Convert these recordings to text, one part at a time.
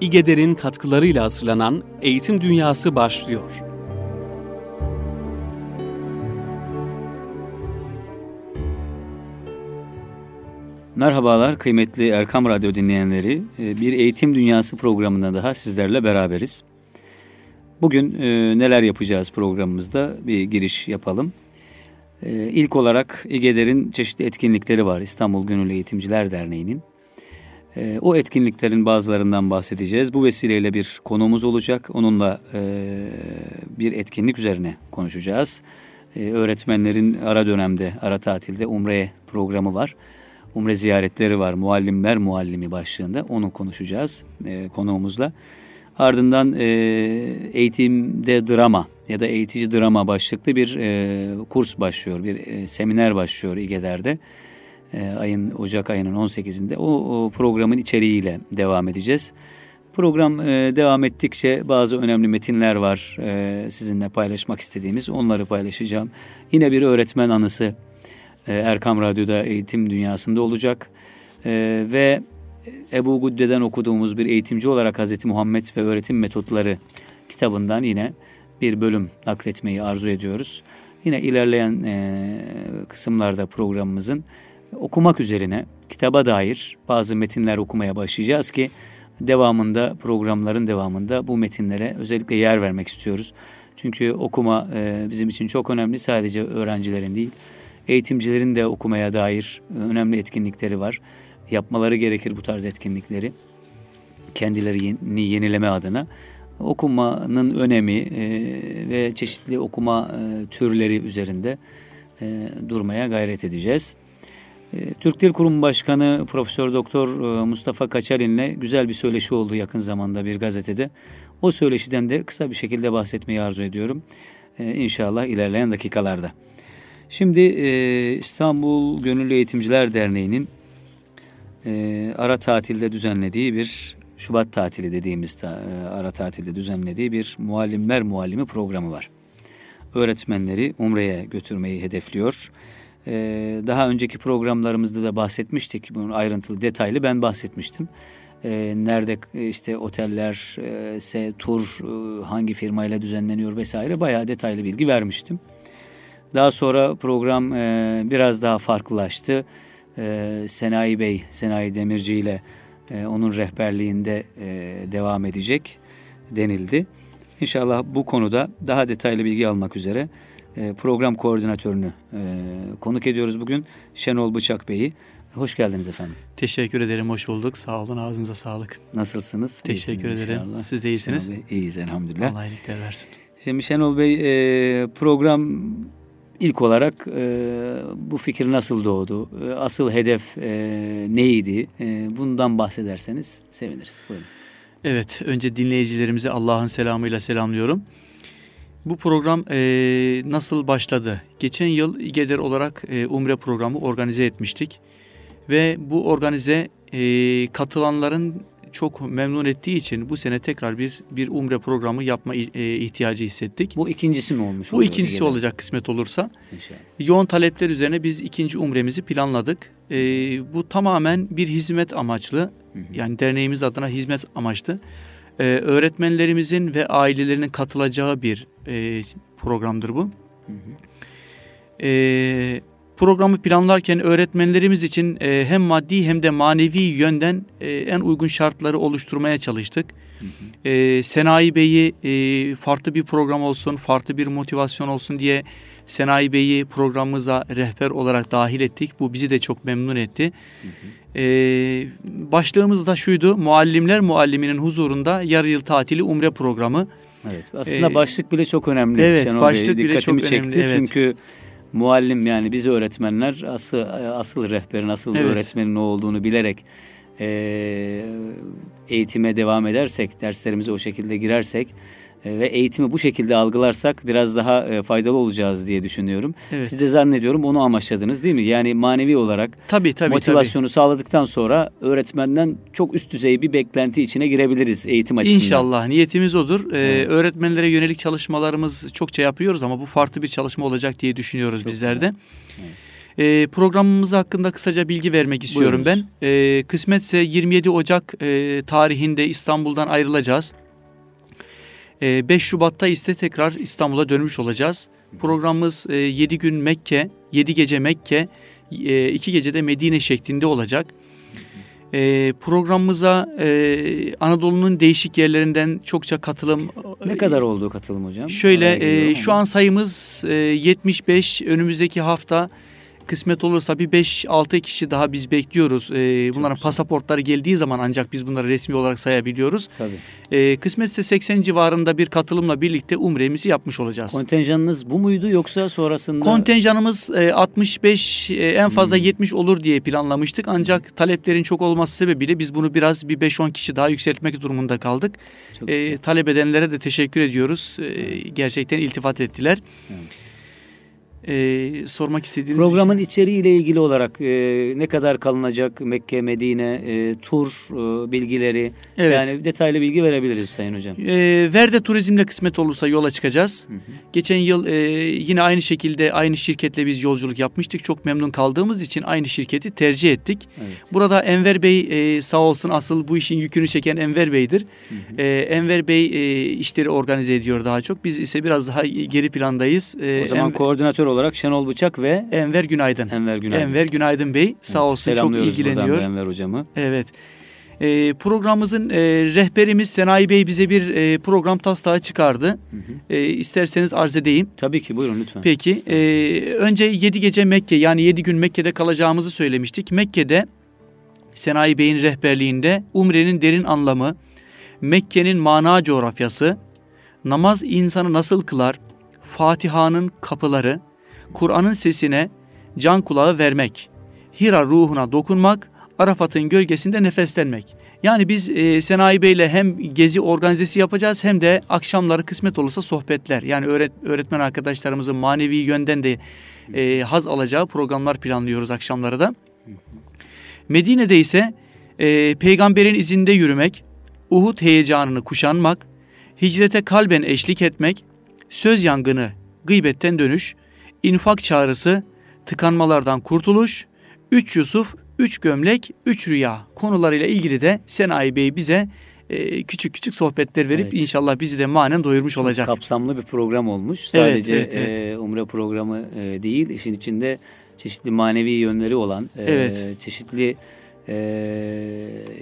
İGEDER'in katkılarıyla hazırlanan Eğitim Dünyası başlıyor. Merhabalar kıymetli Erkam Radyo dinleyenleri. Ee, bir Eğitim Dünyası programında daha sizlerle beraberiz. Bugün e, neler yapacağız programımızda bir giriş yapalım. E, ilk olarak İGEDER'in çeşitli etkinlikleri var. İstanbul Gönüllü Eğitimciler Derneği'nin. E, o etkinliklerin bazılarından bahsedeceğiz. Bu vesileyle bir konuğumuz olacak. Onunla e, bir etkinlik üzerine konuşacağız. E, öğretmenlerin ara dönemde, ara tatilde Umre'ye programı var. Umre ziyaretleri var. Muallimler Muallimi başlığında. Onu konuşacağız e, konuğumuzla. Ardından e, eğitimde drama ya da eğitici drama başlıklı bir e, kurs başlıyor, bir e, seminer başlıyor İGEDER'de. E, ayın Ocak ayının 18'inde o, programın içeriğiyle devam edeceğiz. Program e, devam ettikçe bazı önemli metinler var e, sizinle paylaşmak istediğimiz. Onları paylaşacağım. Yine bir öğretmen anısı e, Erkam Radyo'da eğitim dünyasında olacak. Ve Ebu Gudde'den okuduğumuz bir eğitimci olarak Hazreti Muhammed ve Öğretim Metotları kitabından yine bir bölüm nakletmeyi arzu ediyoruz. Yine ilerleyen kısımlarda programımızın okumak üzerine kitaba dair bazı metinler okumaya başlayacağız ki devamında programların devamında bu metinlere özellikle yer vermek istiyoruz. Çünkü okuma e, bizim için çok önemli sadece öğrencilerin değil eğitimcilerin de okumaya dair önemli etkinlikleri var yapmaları gerekir bu tarz etkinlikleri. Kendilerini yenileme adına. Okumanın önemi e, ve çeşitli okuma e, türleri üzerinde e, durmaya gayret edeceğiz. E, Türk Dil Kurumu Başkanı Profesör Doktor e, Mustafa Kaçarin'le güzel bir söyleşi oldu yakın zamanda bir gazetede. O söyleşiden de kısa bir şekilde bahsetmeyi arzu ediyorum. E, inşallah ilerleyen dakikalarda. Şimdi e, İstanbul Gönüllü Eğitimciler Derneği'nin e, ara tatilde düzenlediği bir Şubat tatili dediğimiz ara tatilde düzenlediği bir muallimler muallimi programı var. Öğretmenleri Umre'ye götürmeyi hedefliyor. E, daha önceki programlarımızda da bahsetmiştik. Bunun ayrıntılı detaylı ben bahsetmiştim. E, nerede e, işte oteller, e, tur e, hangi firmayla düzenleniyor vesaire bayağı detaylı bilgi vermiştim. Daha sonra program e, biraz daha farklılaştı e, Senayi Bey, Senayi Demirci ile e, onun rehberliğinde e, devam edecek denildi. İnşallah bu konuda daha detaylı bilgi almak üzere program koordinatörünü e, konuk ediyoruz bugün Şenol Bıçak Bey'i. Hoş geldiniz efendim. Teşekkür ederim, hoş bulduk. Sağ olun, ağzınıza sağlık. Nasılsınız? Teşekkür İyisiniz ederim. inşallah. Siz de iyisiniz. Şenol Bey, iyiyiz elhamdülillah. Allah iyilikler versin. Şimdi Şenol Bey e, program İlk olarak e, bu fikir nasıl doğdu? E, asıl hedef e, neydi? E, bundan bahsederseniz seviniriz. Buyurun. Evet, önce dinleyicilerimizi Allah'ın selamıyla selamlıyorum. Bu program e, nasıl başladı? Geçen yıl İGEDER olarak e, Umre programı organize etmiştik. Ve bu organize e, katılanların çok memnun ettiği için bu sene tekrar bir bir umre programı yapma e, ihtiyacı hissettik. Bu ikincisi mi olmuş? Bu ikincisi Ege'de? olacak kısmet olursa. İnşallah. Yoğun talepler üzerine biz ikinci umremizi planladık. E, bu tamamen bir hizmet amaçlı. Hı hı. Yani derneğimiz adına hizmet amaçlı. E, öğretmenlerimizin ve ailelerinin katılacağı bir e, programdır bu. Hı hı. E, Programı planlarken öğretmenlerimiz için e, hem maddi hem de manevi yönden e, en uygun şartları oluşturmaya çalıştık. Hı hı. E, Senayi Bey'i e, farklı bir program olsun, farklı bir motivasyon olsun diye Senayi Bey'i programımıza rehber olarak dahil ettik. Bu bizi de çok memnun etti. Hı hı. E, başlığımız da şuydu, muallimler mualliminin huzurunda yarı yıl tatili umre programı. Evet, aslında ee, başlık bile çok önemli. Evet, Şenol başlık Bey. bile çok çekti önemli. Evet. Çünkü muallim yani biz öğretmenler asıl asıl rehberin asıl evet. öğretmenin ne olduğunu bilerek e, eğitime devam edersek derslerimize o şekilde girersek ve eğitimi bu şekilde algılarsak biraz daha e, faydalı olacağız diye düşünüyorum. Evet. Siz de zannediyorum onu amaçladınız değil mi? Yani manevi olarak tabii, tabii, motivasyonu tabii. sağladıktan sonra öğretmenden çok üst düzey bir beklenti içine girebiliriz eğitim açısından. İnşallah niyetimiz odur. Ee, evet. Öğretmenlere yönelik çalışmalarımız çokça yapıyoruz ama bu farklı bir çalışma olacak diye düşünüyoruz çok bizler de. Evet. E, programımız hakkında kısaca bilgi vermek istiyorum Buyurunuz. ben. E, kısmetse 27 Ocak e, tarihinde İstanbul'dan ayrılacağız. E, 5 Şubat'ta ise tekrar İstanbul'a dönmüş olacağız. Programımız e, 7 gün Mekke, 7 gece Mekke, 2 gece de Medine şeklinde olacak. E, programımıza e, Anadolu'nun değişik yerlerinden çokça katılım. Ne kadar oldu katılım hocam? Şöyle e, şu an sayımız e, 75. Önümüzdeki hafta kısmet olursa bir 5-6 kişi daha biz bekliyoruz. E, bunların güzel. pasaportları geldiği zaman ancak biz bunları resmi olarak sayabiliyoruz. Tabii. E, kısmetse 80 civarında bir katılımla birlikte umremizi yapmış olacağız. Kontenjanınız bu muydu yoksa sonrasında? Kontenjanımız e, 65 e, en fazla Hmm. 70 olur diye planlamıştık. Ancak taleplerin çok olması sebebiyle biz bunu biraz bir 5-10 kişi daha yükseltmek durumunda kaldık. Çok E, güzel. talep edenlere de teşekkür ediyoruz. E, gerçekten iltifat ettiler. Evet. E, sormak istediğiniz Programın içeriğiyle ilgili olarak e, ne kadar kalınacak Mekke, Medine, e, tur e, bilgileri Evet. yani detaylı bilgi verebiliriz Sayın Hocam. E, Verde Turizm'le kısmet olursa yola çıkacağız. Hı hı. Geçen yıl e, yine aynı şekilde aynı şirketle biz yolculuk yapmıştık. Çok memnun kaldığımız için aynı şirketi tercih ettik. Evet. Burada Enver Bey e, sağ olsun asıl bu işin yükünü çeken Enver Bey'dir. Hı hı. E, Enver Bey e, işleri organize ediyor daha çok. Biz ise biraz daha geri plandayız. E, O zaman Enver- koordinatör olarak Şenol Bıçak ve Enver Günaydın. Enver Günaydın. Enver Günaydın Bey sağ Evet, olsun çok ilgileniyor. Enver hocamı. Evet. E, programımızın e, rehberimiz Senayi Bey bize bir e, program taslağı çıkardı. Hı hı. E, isterseniz arz edeyim. Tabii ki buyurun lütfen. Peki. E, önce 7 gece Mekke yani 7 gün Mekke'de kalacağımızı söylemiştik. Mekke'de Senayi Bey'in rehberliğinde Umre'nin derin anlamı, Mekke'nin mana coğrafyası, namaz insanı nasıl kılar, Fatiha'nın kapıları, Kur'an'ın sesine can kulağı vermek, Hira ruhuna dokunmak, Arafat'ın gölgesinde nefeslenmek. Yani biz e, Senayi Bey'le hem gezi organizesi yapacağız hem de akşamları kısmet olursa sohbetler. Yani öğret, öğretmen arkadaşlarımızın manevi yönden de e, haz alacağı programlar planlıyoruz akşamları da. Medine'de ise e, peygamberin izinde yürümek, Uhud heyecanını kuşanmak, hicrete kalben eşlik etmek, söz yangını, gıybetten dönüş, infak çağrısı, tıkanmalardan kurtuluş, üç Yusuf, üç gömlek, üç rüya konularıyla ilgili de Senayi Bey bize e, küçük küçük sohbetler verip Evet. inşallah bizi de manen doyurmuş olacak. Kapsamlı bir program olmuş. Evet, Sadece evet, evet. e, umre programı e, değil, işin içinde çeşitli manevi yönleri olan, e, Evet. çeşitli e,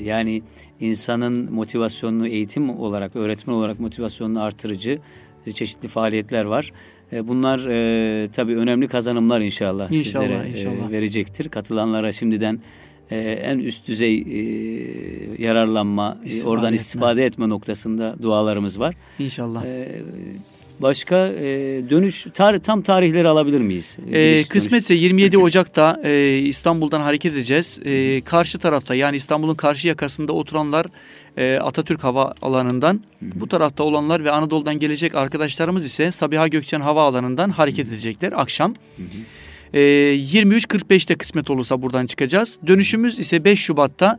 yani insanın motivasyonunu eğitim olarak, öğretmen olarak motivasyonunu artırıcı e, çeşitli faaliyetler var. E, bunlar e, tabii önemli kazanımlar inşallah, İnşallah, sizlere e, inşallah. verecektir. Katılanlara şimdiden e, en üst düzey e, yararlanma, e, İstifade oradan etme. istifade etme noktasında dualarımız var. İnşallah. Ee, başka e, dönüş tar- tam tarihleri alabilir miyiz? Ee, Giriş, dönüş. kısmetse 27 Ocak'ta e, İstanbul'dan hareket edeceğiz. E, karşı tarafta yani İstanbul'un karşı yakasında oturanlar e, Atatürk Hava Alanı'ndan, bu tarafta olanlar ve Anadolu'dan gelecek arkadaşlarımız ise Sabiha Gökçen Hava Alanı'ndan hareket edecekler akşam. E, 23.45'te kısmet olursa buradan çıkacağız. Dönüşümüz ise 5 Şubat'ta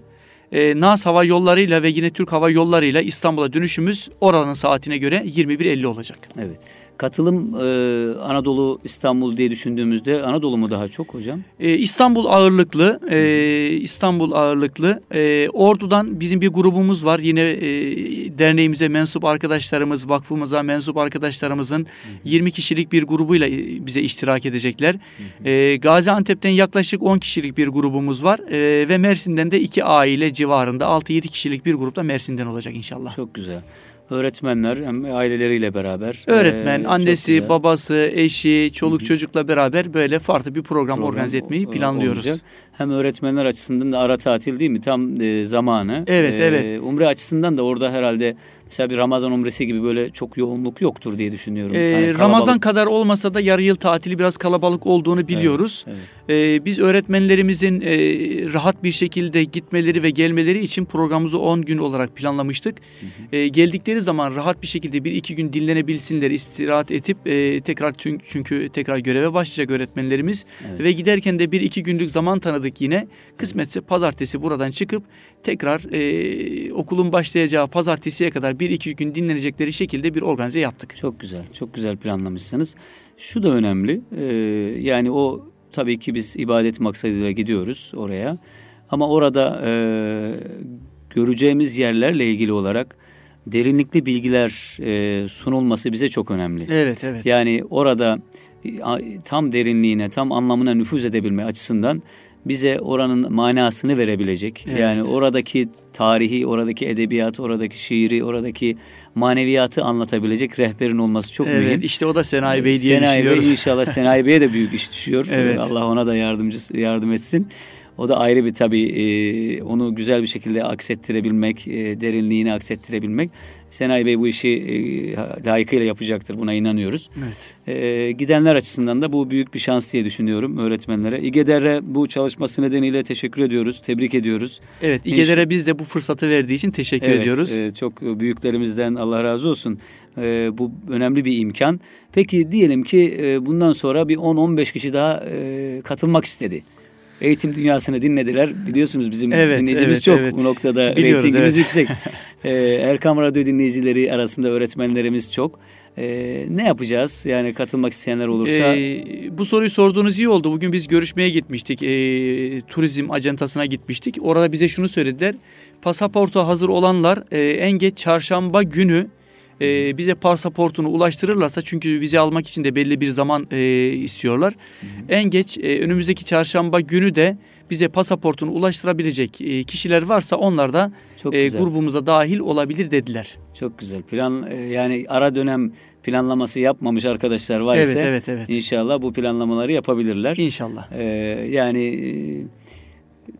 e, Naz Hava Yolları'yla ve yine Türk Hava Yolları'yla İstanbul'a dönüşümüz oranın saatine göre 21.50 olacak. Evet. Katılım e, Anadolu, İstanbul diye düşündüğümüzde Anadolu mu daha çok hocam? Ee, İstanbul ağırlıklı, e, İstanbul ağırlıklı. E, Ordu'dan bizim bir grubumuz var. Yine e, derneğimize mensup arkadaşlarımız, vakfımıza mensup arkadaşlarımızın 20 kişilik bir grubuyla e, bize iştirak edecekler. E, Gaziantep'ten yaklaşık 10 kişilik bir grubumuz var. E, ve Mersin'den de 2 aile civarında 6-7 kişilik bir grupta Mersin'den olacak inşallah. Çok güzel. Öğretmenler hem aileleriyle beraber. Öğretmen, e, annesi, babası, eşi, çoluk Hı hı. çocukla beraber böyle farklı bir program, program organize etmeyi planlıyoruz. olacak. Hem öğretmenler açısından da ara tatil değil mi? Tam e, zamanı. Evet, evet. Umre açısından da orada herhalde mesela bir Ramazan umresi gibi böyle çok yoğunluk yoktur diye düşünüyorum. Ee, Hani kalabalık- Ramazan kadar olmasa da yarı yıl tatili biraz kalabalık olduğunu biliyoruz. Evet. Ee, biz öğretmenlerimizin e, rahat bir şekilde gitmeleri ve gelmeleri için programımızı 10 gün olarak planlamıştık. Ee, geldikleri zaman rahat bir şekilde bir iki gün dinlenebilsinler, istirahat edip e, tekrar tün- çünkü tekrar göreve başlayacak öğretmenlerimiz Evet. ve giderken de bir iki günlük zaman tanıdık yine. Kısmetse pazartesi buradan çıkıp tekrar e, okulun başlayacağı pazartesiye kadar bir iki gün dinlenecekleri şekilde bir organize yaptık. Çok güzel, çok güzel planlamışsınız. Şu da önemli, e, yani o tabii ki biz ibadet maksadıyla gidiyoruz oraya. Ama orada e, göreceğimiz yerlerle ilgili olarak derinlikli bilgiler e, sunulması bize çok önemli. Evet, evet. Yani orada tam derinliğine, tam anlamına nüfuz edebilme açısından bize oranın manasını verebilecek. Evet. Yani oradaki tarihi, oradaki edebiyatı, oradaki şiiri, oradaki maneviyatı anlatabilecek rehberin olması çok evet, mühim. Evet işte o da Senayi Bey diye Senayi düşünüyoruz. Bey inşallah Senayi Bey'e de büyük iş düşüyor. evet. Allah ona da yardımcı yardım etsin. O da ayrı bir tabii e, onu güzel bir şekilde aksettirebilmek, e, derinliğini aksettirebilmek. Senay Bey bu işi e, layıkıyla yapacaktır. Buna inanıyoruz. Evet. E, gidenler açısından da bu büyük bir şans diye düşünüyorum öğretmenlere. İGEDER'e bu çalışması nedeniyle teşekkür ediyoruz, tebrik ediyoruz. Evet, İGEDER'e biz de bu fırsatı verdiği için teşekkür evet, ediyoruz. E, çok büyüklerimizden Allah razı olsun. E, bu önemli bir imkan. Peki diyelim ki e, bundan sonra bir 10-15 kişi daha e, katılmak istedi eğitim dünyasını dinlediler. Biliyorsunuz bizim evet, dinleyicimiz evet, çok. Evet. Bu noktada Biliyoruz, reytingimiz evet. yüksek. ee, Erkam Radyo dinleyicileri arasında öğretmenlerimiz çok. Ee, ne yapacağız? Yani katılmak isteyenler olursa. Ee, bu soruyu sorduğunuz iyi oldu. Bugün biz görüşmeye gitmiştik. Ee, turizm ajantasına gitmiştik. Orada bize şunu söylediler. Pasaportu hazır olanlar e, en geç çarşamba günü e, bize pasaportunu ulaştırırlarsa çünkü vize almak için de belli bir zaman e, istiyorlar. Hı hı. En geç e, önümüzdeki çarşamba günü de bize pasaportunu ulaştırabilecek e, kişiler varsa onlar da e, grubumuza dahil olabilir dediler. Çok güzel. Plan e, yani ara dönem planlaması yapmamış arkadaşlar var evet, ise evet, evet. inşallah bu planlamaları yapabilirler. İnşallah. Ee, yani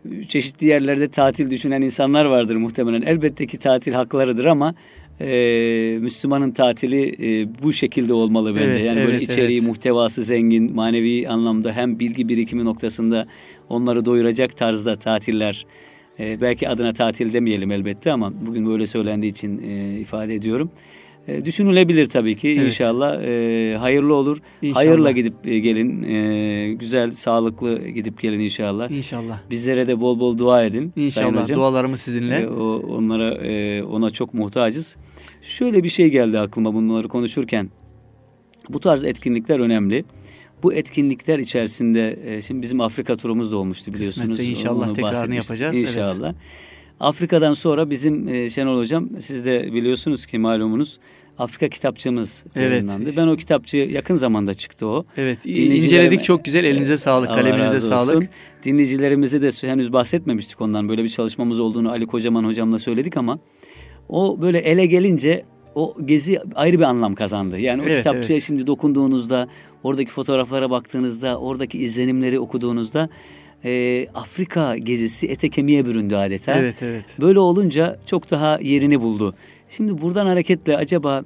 e, çeşitli yerlerde tatil düşünen insanlar vardır muhtemelen. Elbette ki tatil haklarıdır ama e, Müslümanın tatili e, bu şekilde olmalı bence. Evet, yani evet, böyle içeriği, evet. muhtevası zengin, manevi anlamda hem bilgi birikimi noktasında onları doyuracak tarzda tatiller. E, belki adına tatil demeyelim elbette ama bugün böyle söylendiği için e, ifade ediyorum. E, düşünülebilir tabii ki evet. inşallah e, hayırlı olur. İnşallah. Hayırla gidip e, gelin. E, güzel, sağlıklı gidip gelin inşallah. İnşallah. Bizlere de bol bol dua edin. İnşallah. Dualarımız sizinle. E, o, onlara e, ona çok muhtacız. Şöyle bir şey geldi aklıma bunları konuşurken. Bu tarz etkinlikler önemli. Bu etkinlikler içerisinde e, şimdi bizim Afrika turumuz da olmuştu biliyorsunuz. Kısmetse inşallah Onu tekrarını yapacağız. İnşallah. Evet. Afrika'dan sonra bizim e, Şenol Hocam siz de biliyorsunuz ki malumunuz Afrika kitapçığımız evet. yayınlandı. Ben o kitapçı yakın zamanda çıktı o. Evet inceledik çok güzel elinize sağlık kaleminize sağlık. Olsun. Dinleyicilerimize de henüz bahsetmemiştik ondan böyle bir çalışmamız olduğunu Ali Kocaman hocamla söyledik ama o böyle ele gelince o gezi ayrı bir anlam kazandı. Yani o evet, kitapçıya evet. şimdi dokunduğunuzda, oradaki fotoğraflara baktığınızda, oradaki izlenimleri okuduğunuzda e, Afrika gezisi ete kemiğe büründü adeta. Evet, evet. Böyle olunca çok daha yerini buldu. Şimdi buradan hareketle acaba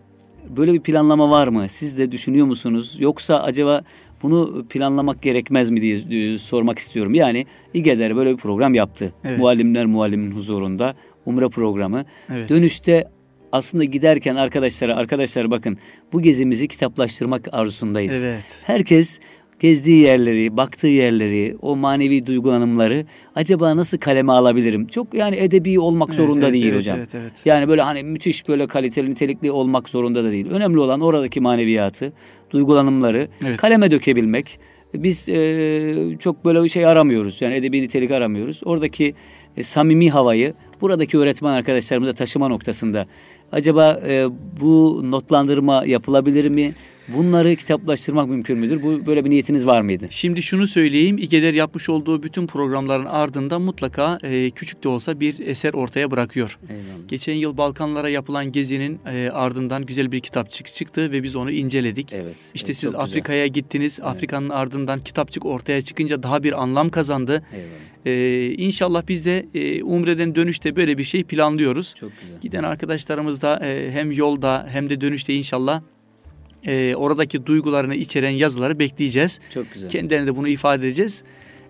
böyle bir planlama var mı? Siz de düşünüyor musunuz? Yoksa acaba bunu planlamak gerekmez mi diye sormak istiyorum. Yani İGEDER böyle bir program yaptı. Evet. Muallimler muallimin huzurunda umre programı. Evet. Dönüşte aslında giderken arkadaşlara arkadaşlar bakın bu gezimizi kitaplaştırmak arzusundayız. Evet. Herkes gezdiği yerleri, baktığı yerleri, o manevi duygulanımları acaba nasıl kaleme alabilirim? Çok yani edebi olmak evet, zorunda evet, değil evet, hocam. Evet, evet. Yani böyle hani müthiş böyle kaliteli, nitelikli olmak zorunda da değil. Önemli olan oradaki maneviyatı, duygulanımları evet. kaleme dökebilmek. Biz e, çok böyle bir şey aramıyoruz. Yani edebi nitelik aramıyoruz. Oradaki e, samimi havayı buradaki öğretmen arkadaşlarımıza taşıma noktasında acaba e, bu notlandırma yapılabilir mi? Bunları kitaplaştırmak mümkün müdür? Bu böyle bir niyetiniz var mıydı? Şimdi şunu söyleyeyim. İGEDER yapmış olduğu bütün programların ardında mutlaka e, küçük de olsa bir eser ortaya bırakıyor. Eyvallah. Geçen yıl Balkanlara yapılan gezinin e, ardından güzel bir kitapçık çıktı ve biz onu inceledik. Evet. İşte evet, siz Afrika'ya gittiniz. Evet. Afrika'nın ardından kitapçık ortaya çıkınca daha bir anlam kazandı. Eyvallah. Ee, inşallah biz de e, Umre'den dönüşte böyle bir şey planlıyoruz. Çok güzel. Giden arkadaşlarımız da e, hem yolda hem de dönüşte inşallah e, oradaki duygularını içeren yazıları bekleyeceğiz. Çok güzel. Kendilerine de bunu ifade edeceğiz.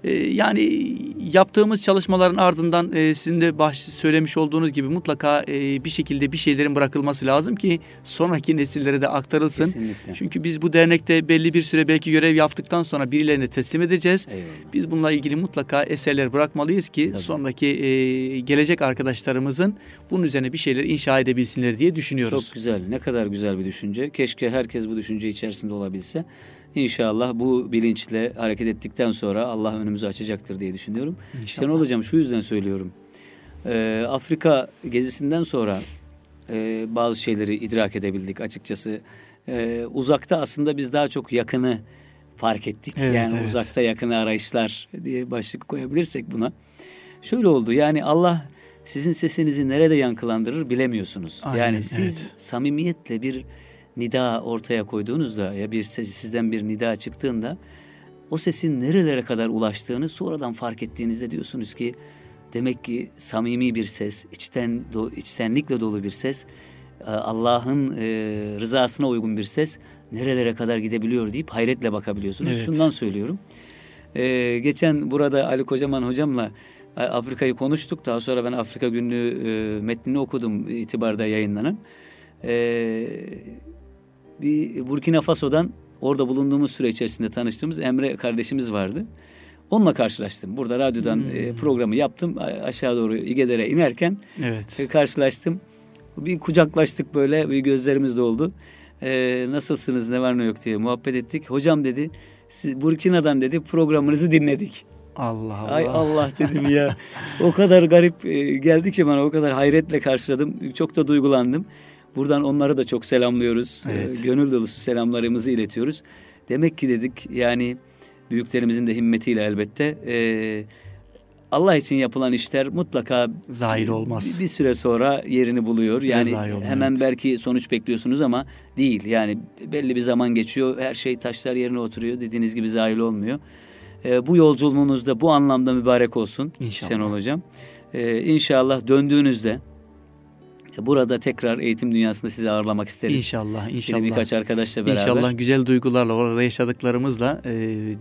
E, yani yaptığımız çalışmaların ardından e, sizin de baş söylemiş olduğunuz gibi mutlaka e, bir şekilde bir şeylerin bırakılması lazım ki sonraki nesillere de aktarılsın. Kesinlikle. Çünkü biz bu dernekte belli bir süre belki görev yaptıktan sonra birilerine teslim edeceğiz. Eyvallah. Biz bununla ilgili mutlaka eserler bırakmalıyız ki Tabii. sonraki e, gelecek arkadaşlarımızın bunun üzerine bir şeyler inşa edebilsinler diye düşünüyoruz. Çok güzel. Ne kadar güzel bir düşünce. Keşke herkes bu düşünce içerisinde olabilse. İnşallah bu bilinçle hareket ettikten sonra Allah önümüzü açacaktır diye düşünüyorum. İnşallah. Şenol Hocam şu yüzden söylüyorum. Ee, Afrika gezisinden sonra e, bazı şeyleri idrak edebildik açıkçası. Ee, uzakta aslında biz daha çok yakını fark ettik. Evet, yani evet. uzakta yakını arayışlar diye başlık koyabilirsek buna. Şöyle oldu yani Allah sizin sesinizi nerede yankılandırır bilemiyorsunuz. Aynen, yani siz evet. samimiyetle bir nida ortaya koyduğunuzda ya bir ses, sizden bir nida çıktığında o sesin nerelere kadar ulaştığını sonradan fark ettiğinizde diyorsunuz ki demek ki samimi bir ses, içten do, içtenlikle dolu bir ses, e, Allah'ın e, rızasına uygun bir ses nerelere kadar gidebiliyor deyip hayretle bakabiliyorsunuz. Evet. Şundan söylüyorum. E, geçen burada Ali Kocaman hocamla e, Afrika'yı konuştuk. Daha sonra ben Afrika günlüğü e, metnini okudum itibarda yayınlanan. E, bir Burkina Faso'dan orada bulunduğumuz süre içerisinde tanıştığımız Emre kardeşimiz vardı. Onunla karşılaştım. Burada radyodan e, programı yaptım. Aşağı doğru İgeder'e inerken Evet. e, karşılaştım. Bir kucaklaştık böyle, bir gözlerimiz doldu. E, nasılsınız, ne var ne yok diye muhabbet ettik. Hocam dedi, siz Burkina'dan dedi programınızı dinledik. Allah Allah. Ay Allah dedim ya. o kadar garip e, geldi ki bana o kadar hayretle karşıladım. Çok da duygulandım. Buradan onları da çok selamlıyoruz. E, Evet. gönül dolusu selamlarımızı iletiyoruz. Demek ki dedik yani büyüklerimizin de himmetiyle elbette e, Allah için yapılan işler mutlaka Zahir olmaz. bir, bir süre sonra yerini buluyor. Yani olmuyor, hemen evet. belki sonuç bekliyorsunuz ama değil. Yani belli bir zaman geçiyor. Her şey taşlar yerine oturuyor. Dediğiniz gibi zahir olmuyor. Ee, bu yolculuğunuzda bu anlamda mübarek olsun İnşallah. Şenol Hocam. Ee, inşallah döndüğünüzde e, burada tekrar eğitim dünyasında sizi ağırlamak isteriz. İnşallah, Yine inşallah. birkaç arkadaşla beraber. İnşallah güzel duygularla orada yaşadıklarımızla e,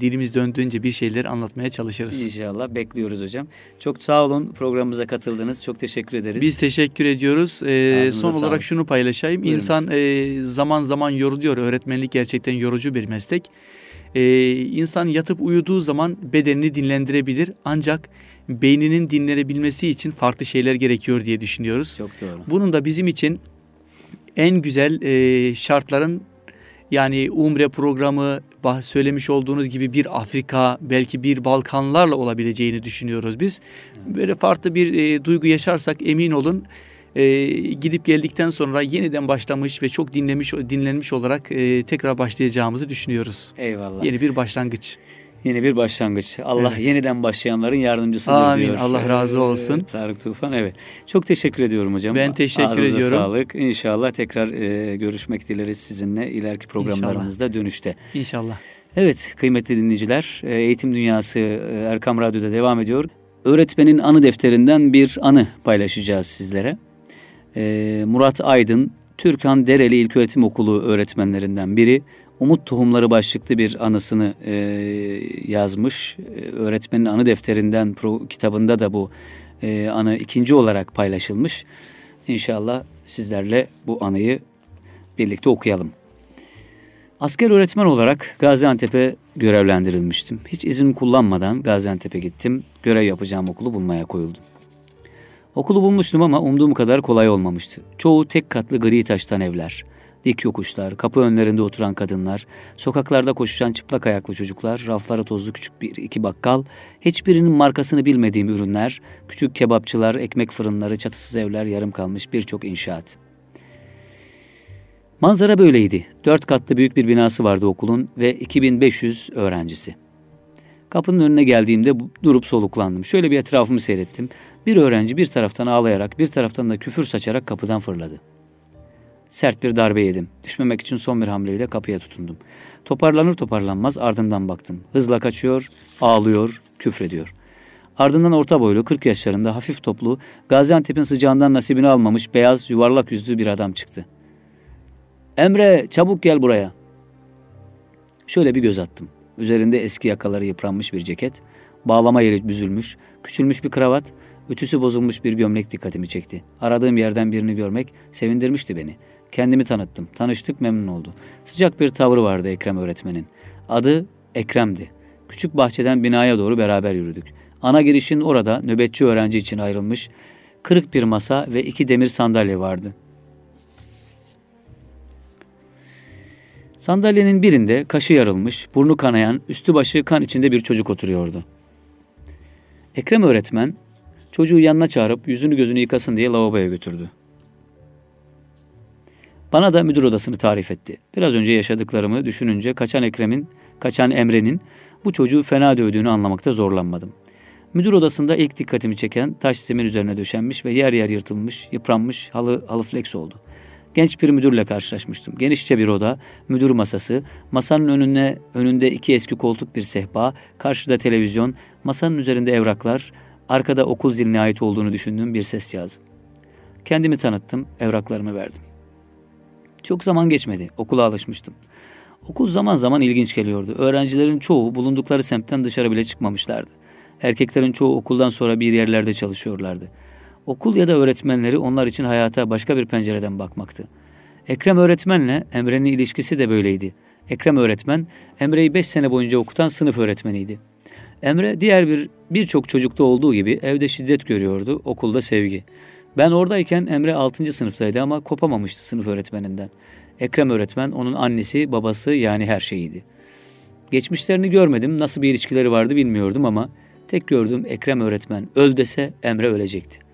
dilimiz döndüğünce bir şeyler anlatmaya çalışırız. İnşallah bekliyoruz hocam. Çok sağ olun programımıza katıldınız. Çok teşekkür ederiz. Biz teşekkür ediyoruz. Ağzınıza son olarak şunu paylaşayım. Buyurunuz. İnsan e, zaman zaman yoruluyor. Öğretmenlik gerçekten yorucu bir meslek. Ee, insan yatıp uyuduğu zaman bedenini dinlendirebilir. Ancak beyninin dinlenebilmesi için farklı şeyler gerekiyor diye düşünüyoruz. Çok doğru. Bunun da bizim için en güzel e, şartların yani Umre programı söylemiş olduğunuz gibi bir Afrika belki bir Balkanlarla olabileceğini düşünüyoruz biz. Böyle farklı bir e, duygu yaşarsak emin olun e, gidip geldikten sonra yeniden başlamış ve çok dinlemiş dinlenmiş olarak e, tekrar başlayacağımızı düşünüyoruz. Eyvallah. Yeni bir başlangıç. Yeni bir başlangıç. Allah Evet. yeniden başlayanların yardımcısıdır Amin. diyor. Allah razı olsun. Tarık Tufan evet. Çok teşekkür ediyorum hocam. Ben teşekkür Ağzınıza ediyorum. sağlık. İnşallah tekrar e, görüşmek dileriz sizinle ileriki programlarımızda dönüşte. İnşallah. Evet kıymetli dinleyiciler e, Eğitim Dünyası e, Erkam Radyo'da devam ediyor. Öğretmenin anı defterinden bir anı paylaşacağız sizlere. E, Murat Aydın Türkan Dereli İlköğretim Okulu öğretmenlerinden biri. Umut Tohumları başlıklı bir anısını e, yazmış. E, öğretmenin anı defterinden pro, kitabında da bu e, anı ikinci olarak paylaşılmış. İnşallah sizlerle bu anıyı birlikte okuyalım. Asker öğretmen olarak Gaziantep'e görevlendirilmiştim. Hiç izin kullanmadan Gaziantep'e gittim. Görev yapacağım okulu bulmaya koyuldum. Okulu bulmuştum ama umduğum kadar kolay olmamıştı. Çoğu tek katlı gri taştan evler. Dik yokuşlar, kapı önlerinde oturan kadınlar, sokaklarda koşuşan çıplak ayaklı çocuklar, raflara tozlu küçük bir iki bakkal, hiçbirinin markasını bilmediğim ürünler, küçük kebapçılar, ekmek fırınları, çatısız evler, yarım kalmış birçok inşaat. Manzara böyleydi. Dört katlı büyük bir binası vardı okulun ve 2500 öğrencisi. Kapının önüne geldiğimde durup soluklandım. Şöyle bir etrafımı seyrettim. Bir öğrenci bir taraftan ağlayarak bir taraftan da küfür saçarak kapıdan fırladı. Sert bir darbe yedim. Düşmemek için son bir hamleyle kapıya tutundum. Toparlanır toparlanmaz ardından baktım. Hızla kaçıyor, ağlıyor, küfrediyor. Ardından orta boylu, 40 yaşlarında hafif toplu, Gaziantep'in sıcağından nasibini almamış beyaz, yuvarlak yüzlü bir adam çıktı. Emre çabuk gel buraya. Şöyle bir göz attım. Üzerinde eski yakaları yıpranmış bir ceket, bağlama yeri büzülmüş, küçülmüş bir kravat, ütüsü bozulmuş bir gömlek dikkatimi çekti. Aradığım yerden birini görmek sevindirmişti beni. Kendimi tanıttım. Tanıştık memnun oldu. Sıcak bir tavrı vardı Ekrem öğretmenin. Adı Ekrem'di. Küçük bahçeden binaya doğru beraber yürüdük. Ana girişin orada nöbetçi öğrenci için ayrılmış kırık bir masa ve iki demir sandalye vardı. Sandalyenin birinde kaşı yarılmış, burnu kanayan, üstü başı kan içinde bir çocuk oturuyordu. Ekrem öğretmen çocuğu yanına çağırıp yüzünü gözünü yıkasın diye lavaboya götürdü. Bana da müdür odasını tarif etti. Biraz önce yaşadıklarımı düşününce kaçan Ekrem'in, kaçan Emre'nin bu çocuğu fena dövdüğünü anlamakta zorlanmadım. Müdür odasında ilk dikkatimi çeken taş zemin üzerine döşenmiş ve yer yer yırtılmış, yıpranmış halı, halı flex oldu. Genç bir müdürle karşılaşmıştım. Genişçe bir oda, müdür masası, masanın önüne önünde iki eski koltuk bir sehpa, karşıda televizyon, masanın üzerinde evraklar, arkada okul ziline ait olduğunu düşündüğüm bir ses cihazı. Kendimi tanıttım, evraklarımı verdim. Çok zaman geçmedi, okula alışmıştım. Okul zaman zaman ilginç geliyordu. Öğrencilerin çoğu bulundukları semtten dışarı bile çıkmamışlardı. Erkeklerin çoğu okuldan sonra bir yerlerde çalışıyorlardı. Okul ya da öğretmenleri onlar için hayata başka bir pencereden bakmaktı. Ekrem öğretmenle Emre'nin ilişkisi de böyleydi. Ekrem öğretmen Emre'yi beş sene boyunca okutan sınıf öğretmeniydi. Emre diğer bir birçok çocukta olduğu gibi evde şiddet görüyordu, okulda sevgi. Ben oradayken Emre 6. sınıftaydı ama kopamamıştı sınıf öğretmeninden. Ekrem öğretmen onun annesi, babası yani her şeyiydi. Geçmişlerini görmedim, nasıl bir ilişkileri vardı bilmiyordum ama tek gördüğüm Ekrem öğretmen öl dese Emre ölecekti.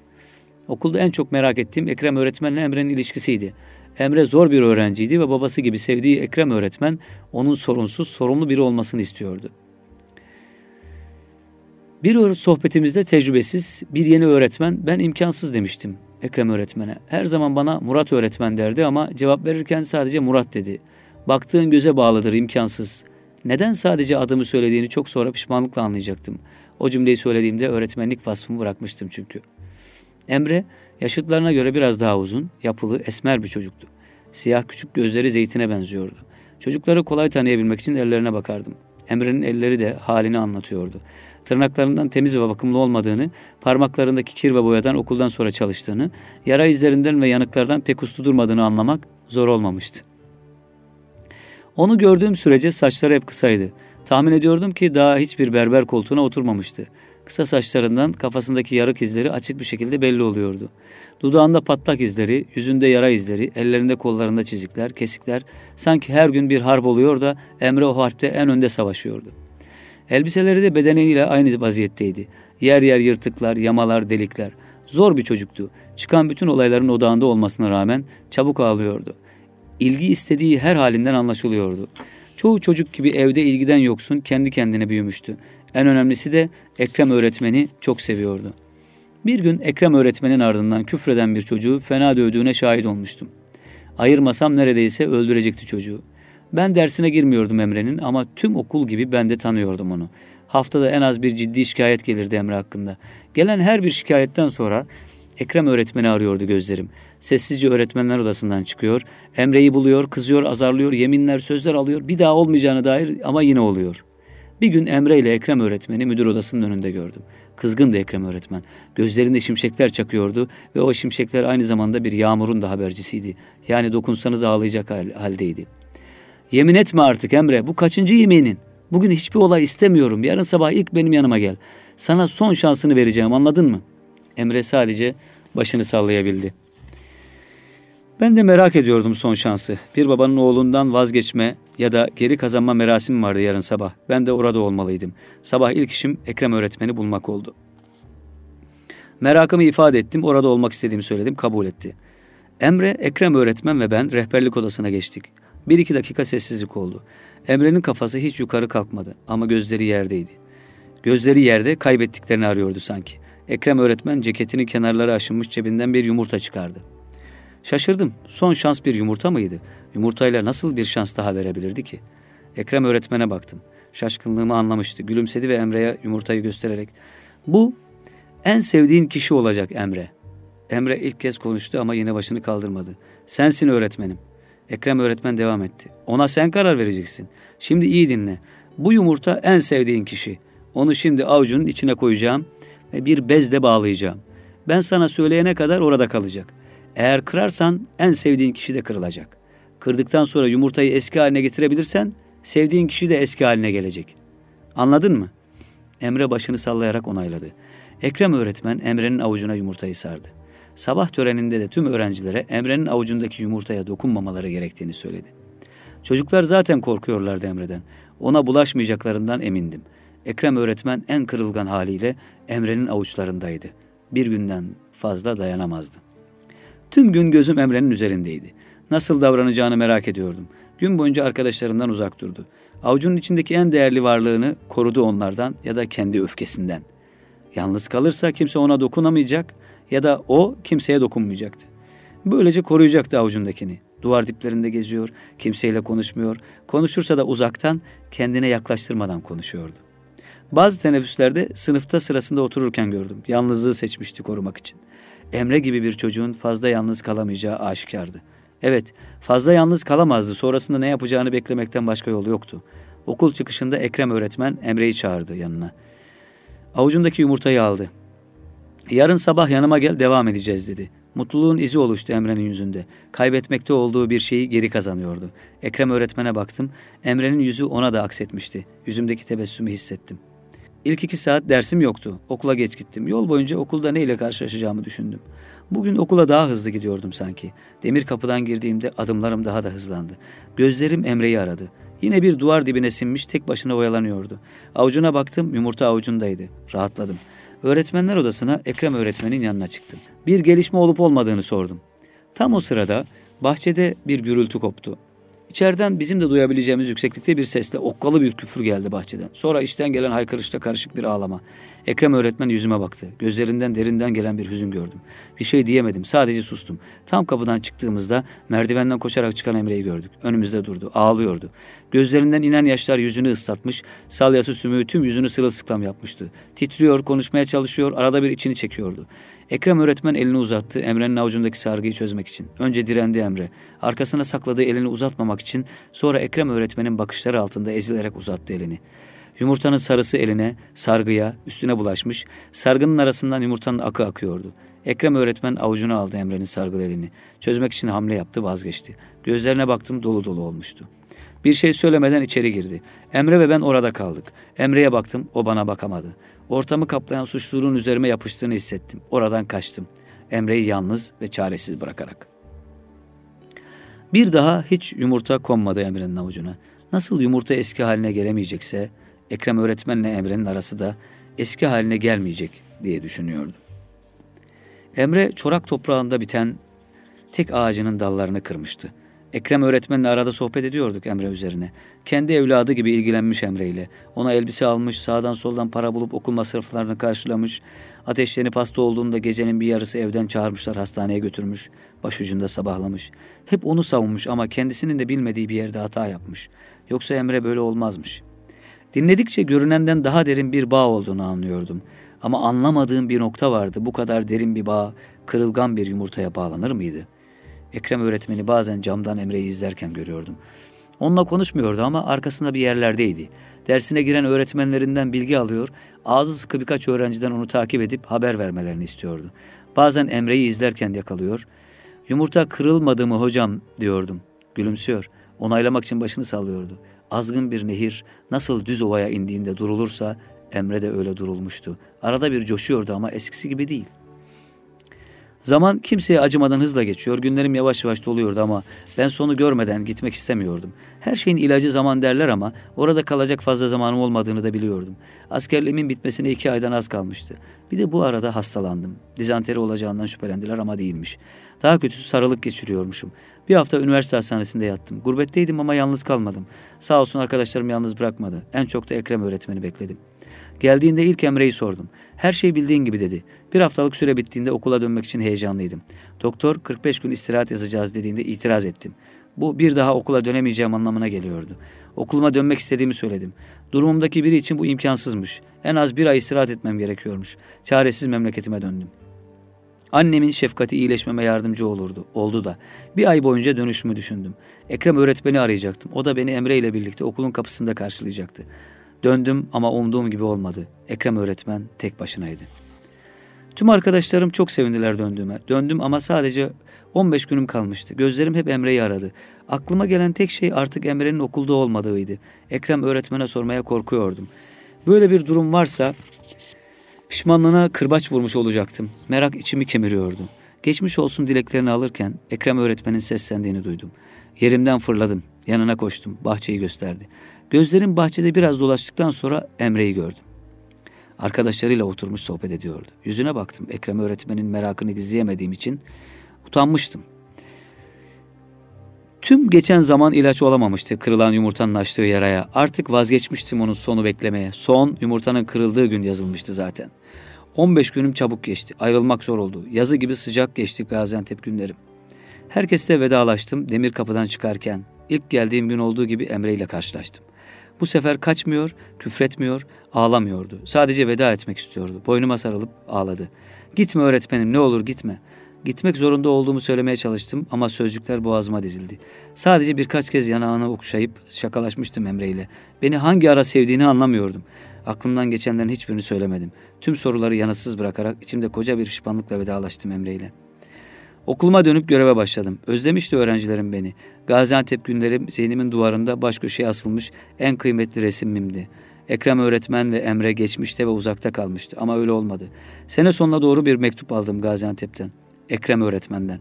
Okulda en çok merak ettiğim Ekrem öğretmenle Emre'nin ilişkisiydi. Emre zor bir öğrenciydi ve babası gibi sevdiği Ekrem öğretmen onun sorunsuz, sorumlu biri olmasını istiyordu. Bir sohbetimizde tecrübesiz bir yeni öğretmen ben imkansız demiştim Ekrem öğretmene. Her zaman bana Murat öğretmen derdi ama cevap verirken sadece Murat dedi. Baktığın göze bağlıdır imkansız. Neden sadece adımı söylediğini çok sonra pişmanlıkla anlayacaktım. O cümleyi söylediğimde öğretmenlik vasfımı bırakmıştım çünkü. Emre yaşıtlarına göre biraz daha uzun, yapılı, esmer bir çocuktu. Siyah küçük gözleri zeytine benziyordu. Çocukları kolay tanıyabilmek için ellerine bakardım. Emre'nin elleri de halini anlatıyordu. Tırnaklarından temiz ve bakımlı olmadığını, parmaklarındaki kir ve boyadan okuldan sonra çalıştığını, yara izlerinden ve yanıklardan pek uslu durmadığını anlamak zor olmamıştı. Onu gördüğüm sürece saçları hep kısaydı. Tahmin ediyordum ki daha hiçbir berber koltuğuna oturmamıştı. Kısa saçlarından kafasındaki yarık izleri açık bir şekilde belli oluyordu. Dudağında patlak izleri, yüzünde yara izleri, ellerinde kollarında çizikler, kesikler. Sanki her gün bir harp oluyor da Emre o harpte en önde savaşıyordu. Elbiseleri de bedeniyle aynı vaziyetteydi. Yer yer yırtıklar, yamalar, delikler. Zor bir çocuktu. Çıkan bütün olayların odağında olmasına rağmen çabuk ağlıyordu. İlgi istediği her halinden anlaşılıyordu. Çoğu çocuk gibi evde ilgiden yoksun kendi kendine büyümüştü. En önemlisi de Ekrem öğretmeni çok seviyordu. Bir gün Ekrem öğretmenin ardından küfreden bir çocuğu fena dövdüğüne şahit olmuştum. Ayırmasam neredeyse öldürecekti çocuğu. Ben dersine girmiyordum Emre'nin ama tüm okul gibi ben de tanıyordum onu. Haftada en az bir ciddi şikayet gelirdi Emre hakkında. Gelen her bir şikayetten sonra Ekrem öğretmeni arıyordu gözlerim. Sessizce öğretmenler odasından çıkıyor. Emre'yi buluyor, kızıyor, azarlıyor, yeminler, sözler alıyor. Bir daha olmayacağına dair ama yine oluyor. Bir gün Emre ile Ekrem öğretmeni müdür odasının önünde gördüm. Kızgındı Ekrem öğretmen. Gözlerinde şimşekler çakıyordu ve o şimşekler aynı zamanda bir yağmurun da habercisiydi. Yani dokunsanız ağlayacak haldeydi. Yemin etme artık Emre bu kaçıncı yeminin? Bugün hiçbir olay istemiyorum. Yarın sabah ilk benim yanıma gel. Sana son şansını vereceğim anladın mı? Emre sadece başını sallayabildi. Ben de merak ediyordum son şansı. Bir babanın oğlundan vazgeçme ya da geri kazanma merasimi vardı yarın sabah. Ben de orada olmalıydım. Sabah ilk işim Ekrem öğretmeni bulmak oldu. Merakımı ifade ettim, orada olmak istediğimi söyledim, kabul etti. Emre, Ekrem öğretmen ve ben rehberlik odasına geçtik. Bir iki dakika sessizlik oldu. Emre'nin kafası hiç yukarı kalkmadı ama gözleri yerdeydi. Gözleri yerde kaybettiklerini arıyordu sanki. Ekrem öğretmen ceketinin kenarları aşınmış cebinden bir yumurta çıkardı. Şaşırdım. Son şans bir yumurta mıydı? Yumurtayla nasıl bir şans daha verebilirdi ki? Ekrem öğretmene baktım. Şaşkınlığımı anlamıştı. Gülümsedi ve Emre'ye yumurtayı göstererek. Bu en sevdiğin kişi olacak Emre. Emre ilk kez konuştu ama yine başını kaldırmadı. Sensin öğretmenim. Ekrem öğretmen devam etti. Ona sen karar vereceksin. Şimdi iyi dinle. Bu yumurta en sevdiğin kişi. Onu şimdi avucunun içine koyacağım ve bir bezle bağlayacağım. Ben sana söyleyene kadar orada kalacak. Eğer kırarsan en sevdiğin kişi de kırılacak. Kırdıktan sonra yumurtayı eski haline getirebilirsen sevdiğin kişi de eski haline gelecek. Anladın mı? Emre başını sallayarak onayladı. Ekrem öğretmen Emre'nin avucuna yumurtayı sardı. Sabah töreninde de tüm öğrencilere Emre'nin avucundaki yumurtaya dokunmamaları gerektiğini söyledi. Çocuklar zaten korkuyorlardı Emre'den. Ona bulaşmayacaklarından emindim. Ekrem öğretmen en kırılgan haliyle Emre'nin avuçlarındaydı. Bir günden fazla dayanamazdı. Tüm gün gözüm Emre'nin üzerindeydi. Nasıl davranacağını merak ediyordum. Gün boyunca arkadaşlarından uzak durdu. Avucunun içindeki en değerli varlığını korudu onlardan ya da kendi öfkesinden. Yalnız kalırsa kimse ona dokunamayacak ya da o kimseye dokunmayacaktı. Böylece koruyacaktı avucundakini. Duvar diplerinde geziyor, kimseyle konuşmuyor. Konuşursa da uzaktan, kendine yaklaştırmadan konuşuyordu. Bazı teneffüslerde sınıfta sırasında otururken gördüm. Yalnızlığı seçmişti korumak için. Emre gibi bir çocuğun fazla yalnız kalamayacağı aşikardı. Evet, fazla yalnız kalamazdı. Sonrasında ne yapacağını beklemekten başka yolu yoktu. Okul çıkışında Ekrem öğretmen Emre'yi çağırdı yanına. Avucundaki yumurtayı aldı. Yarın sabah yanıma gel devam edeceğiz dedi. Mutluluğun izi oluştu Emre'nin yüzünde. Kaybetmekte olduğu bir şeyi geri kazanıyordu. Ekrem öğretmene baktım. Emre'nin yüzü ona da aksetmişti. Yüzümdeki tebessümü hissettim. İlk iki saat dersim yoktu. Okula geç gittim. Yol boyunca okulda neyle karşılaşacağımı düşündüm. Bugün okula daha hızlı gidiyordum sanki. Demir kapıdan girdiğimde adımlarım daha da hızlandı. Gözlerim Emre'yi aradı. Yine bir duvar dibine sinmiş tek başına oyalanıyordu. Avucuna baktım yumurta avucundaydı. Rahatladım. Öğretmenler odasına Ekrem öğretmenin yanına çıktım. Bir gelişme olup olmadığını sordum. Tam o sırada bahçede bir gürültü koptu. İçeriden bizim de duyabileceğimiz yükseklikte bir sesle okkalı bir küfür geldi bahçeden. Sonra içten gelen haykırışla karışık bir ağlama. Ekrem öğretmen yüzüme baktı. Gözlerinden derinden gelen bir hüzün gördüm. Bir şey diyemedim. Sadece sustum. Tam kapıdan çıktığımızda merdivenden koşarak çıkan Emre'yi gördük. Önümüzde durdu. Ağlıyordu. Gözlerinden inen yaşlar yüzünü ıslatmış. Salyası sümüğü tüm yüzünü sırılsıklam yapmıştı. Titriyor, konuşmaya çalışıyor, arada bir içini çekiyordu. Ekrem öğretmen elini uzattı Emre'nin avucundaki sargıyı çözmek için. Önce direndi Emre. Arkasına sakladığı elini uzatmamak için sonra Ekrem öğretmenin bakışları altında ezilerek uzattı elini. Yumurtanın sarısı eline, sargıya, üstüne bulaşmış. Sargının arasından yumurtanın akı akıyordu. Ekrem öğretmen avucuna aldı Emre'nin sargılı elini. Çözmek için hamle yaptı vazgeçti. Gözlerine baktım dolu dolu olmuştu. Bir şey söylemeden içeri girdi. Emre ve ben orada kaldık. Emre'ye baktım, o bana bakamadı. Ortamı kaplayan suçluluğun üzerime yapıştığını hissettim. Oradan kaçtım. Emre'yi yalnız ve çaresiz bırakarak. Bir daha hiç yumurta konmadı Emre'nin avucuna. Nasıl yumurta eski haline gelemeyecekse, Ekrem öğretmenle Emre'nin arası da eski haline gelmeyecek diye düşünüyordu. Emre çorak toprağında biten tek ağacının dallarını kırmıştı. Ekrem öğretmenle arada sohbet ediyorduk Emre üzerine. Kendi evladı gibi ilgilenmiş Emre ile. Ona elbise almış, sağdan soldan para bulup okul masraflarını karşılamış. Ateşlenip hasta olduğunda gecenin bir yarısı evden çağırmışlar, hastaneye götürmüş. Başucunda sabahlamış. Hep onu savunmuş ama kendisinin de bilmediği bir yerde hata yapmış. Yoksa Emre böyle olmazmış. Dinledikçe görünenden daha derin bir bağ olduğunu anlıyordum. Ama anlamadığım bir nokta vardı. Bu kadar derin bir bağ kırılgan bir yumurtaya bağlanır mıydı?'' Ekrem öğretmeni bazen camdan Emre'yi izlerken görüyordum. Onunla konuşmuyordu ama arkasında bir yerlerdeydi. Dersine giren öğretmenlerinden bilgi alıyor, ağzı sıkı birkaç öğrenciden onu takip edip haber vermelerini istiyordu. Bazen Emre'yi izlerken yakalıyor. Yumurta kırılmadı mı hocam diyordum. Gülümsüyor. Onaylamak için başını sallıyordu. Azgın bir nehir nasıl düz ovaya indiğinde durulursa Emre de öyle durulmuştu. Arada bir coşuyordu ama eskisi gibi değil. Zaman kimseye acımadan hızla geçiyor. Günlerim yavaş yavaş doluyordu ama ben sonu görmeden gitmek istemiyordum. Her şeyin ilacı zaman derler ama orada kalacak fazla zamanım olmadığını da biliyordum. Askerliğimin bitmesine iki aydan az kalmıştı. Bir de bu arada hastalandım. Dizanteri olacağından şüphelendiler ama değilmiş. Daha kötüsü sarılık geçiriyormuşum. Bir hafta üniversite hastanesinde yattım. Gurbetteydim ama yalnız kalmadım. Sağ olsun arkadaşlarım yalnız bırakmadı. En çok da Ekrem öğretmeni bekledim. Geldiğinde ilk Emre'yi sordum. Her şey bildiğin gibi dedi. Bir haftalık süre bittiğinde okula dönmek için heyecanlıydım. Doktor 45 gün istirahat yazacağız dediğinde itiraz ettim. Bu bir daha okula dönemeyeceğim anlamına geliyordu. Okuluma dönmek istediğimi söyledim. Durumumdaki biri için bu imkansızmış. En az bir ay istirahat etmem gerekiyormuş. Çaresiz memleketime döndüm. Annemin şefkati iyileşmeme yardımcı olurdu. Oldu da. Bir ay boyunca dönüşümü düşündüm. Ekrem öğretmeni arayacaktım. O da beni Emre ile birlikte okulun kapısında karşılayacaktı. Döndüm ama umduğum gibi olmadı. Ekrem öğretmen tek başınaydı. Tüm arkadaşlarım çok sevindiler döndüğüme. Döndüm ama sadece 15 günüm kalmıştı. Gözlerim hep Emre'yi aradı. Aklıma gelen tek şey artık Emre'nin okulda olmadığıydı. Ekrem öğretmene sormaya korkuyordum. Böyle bir durum varsa pişmanlığına kırbaç vurmuş olacaktım. Merak içimi kemiriyordu. Geçmiş olsun dileklerini alırken Ekrem öğretmenin seslendiğini duydum. Yerimden fırladım. Yanına koştum. Bahçeyi gösterdi. Gözlerim bahçede biraz dolaştıktan sonra Emre'yi gördüm. Arkadaşlarıyla oturmuş sohbet ediyordu. Yüzüne baktım. Ekrem öğretmenin merakını gizleyemediğim için utanmıştım. Tüm geçen zaman ilaç olamamıştı kırılan yumurtanın açtığı yaraya. Artık vazgeçmiştim onun sonu beklemeye. Son yumurtanın kırıldığı gün yazılmıştı zaten. 15 günüm çabuk geçti. Ayrılmak zor oldu. Yazı gibi sıcak geçti Gaziantep günlerim. Herkesle vedalaştım demir kapıdan çıkarken. ilk geldiğim gün olduğu gibi Emre ile karşılaştım. Bu sefer kaçmıyor, küfretmiyor, ağlamıyordu. Sadece veda etmek istiyordu. Boynuma sarılıp ağladı. Gitme öğretmenim ne olur gitme. Gitmek zorunda olduğumu söylemeye çalıştım ama sözcükler boğazıma dizildi. Sadece birkaç kez yanağını okşayıp şakalaşmıştım Emre ile. Beni hangi ara sevdiğini anlamıyordum. Aklımdan geçenlerin hiçbirini söylemedim. Tüm soruları yanıtsız bırakarak içimde koca bir pişmanlıkla vedalaştım Emre ile. Okuluma dönüp göreve başladım. Özlemişti öğrencilerim beni. Gaziantep günlerim zihnimin duvarında baş köşeye asılmış en kıymetli resimimdi. Ekrem öğretmen ve Emre geçmişte ve uzakta kalmıştı ama öyle olmadı. Sene sonuna doğru bir mektup aldım Gaziantep'ten. Ekrem öğretmenden.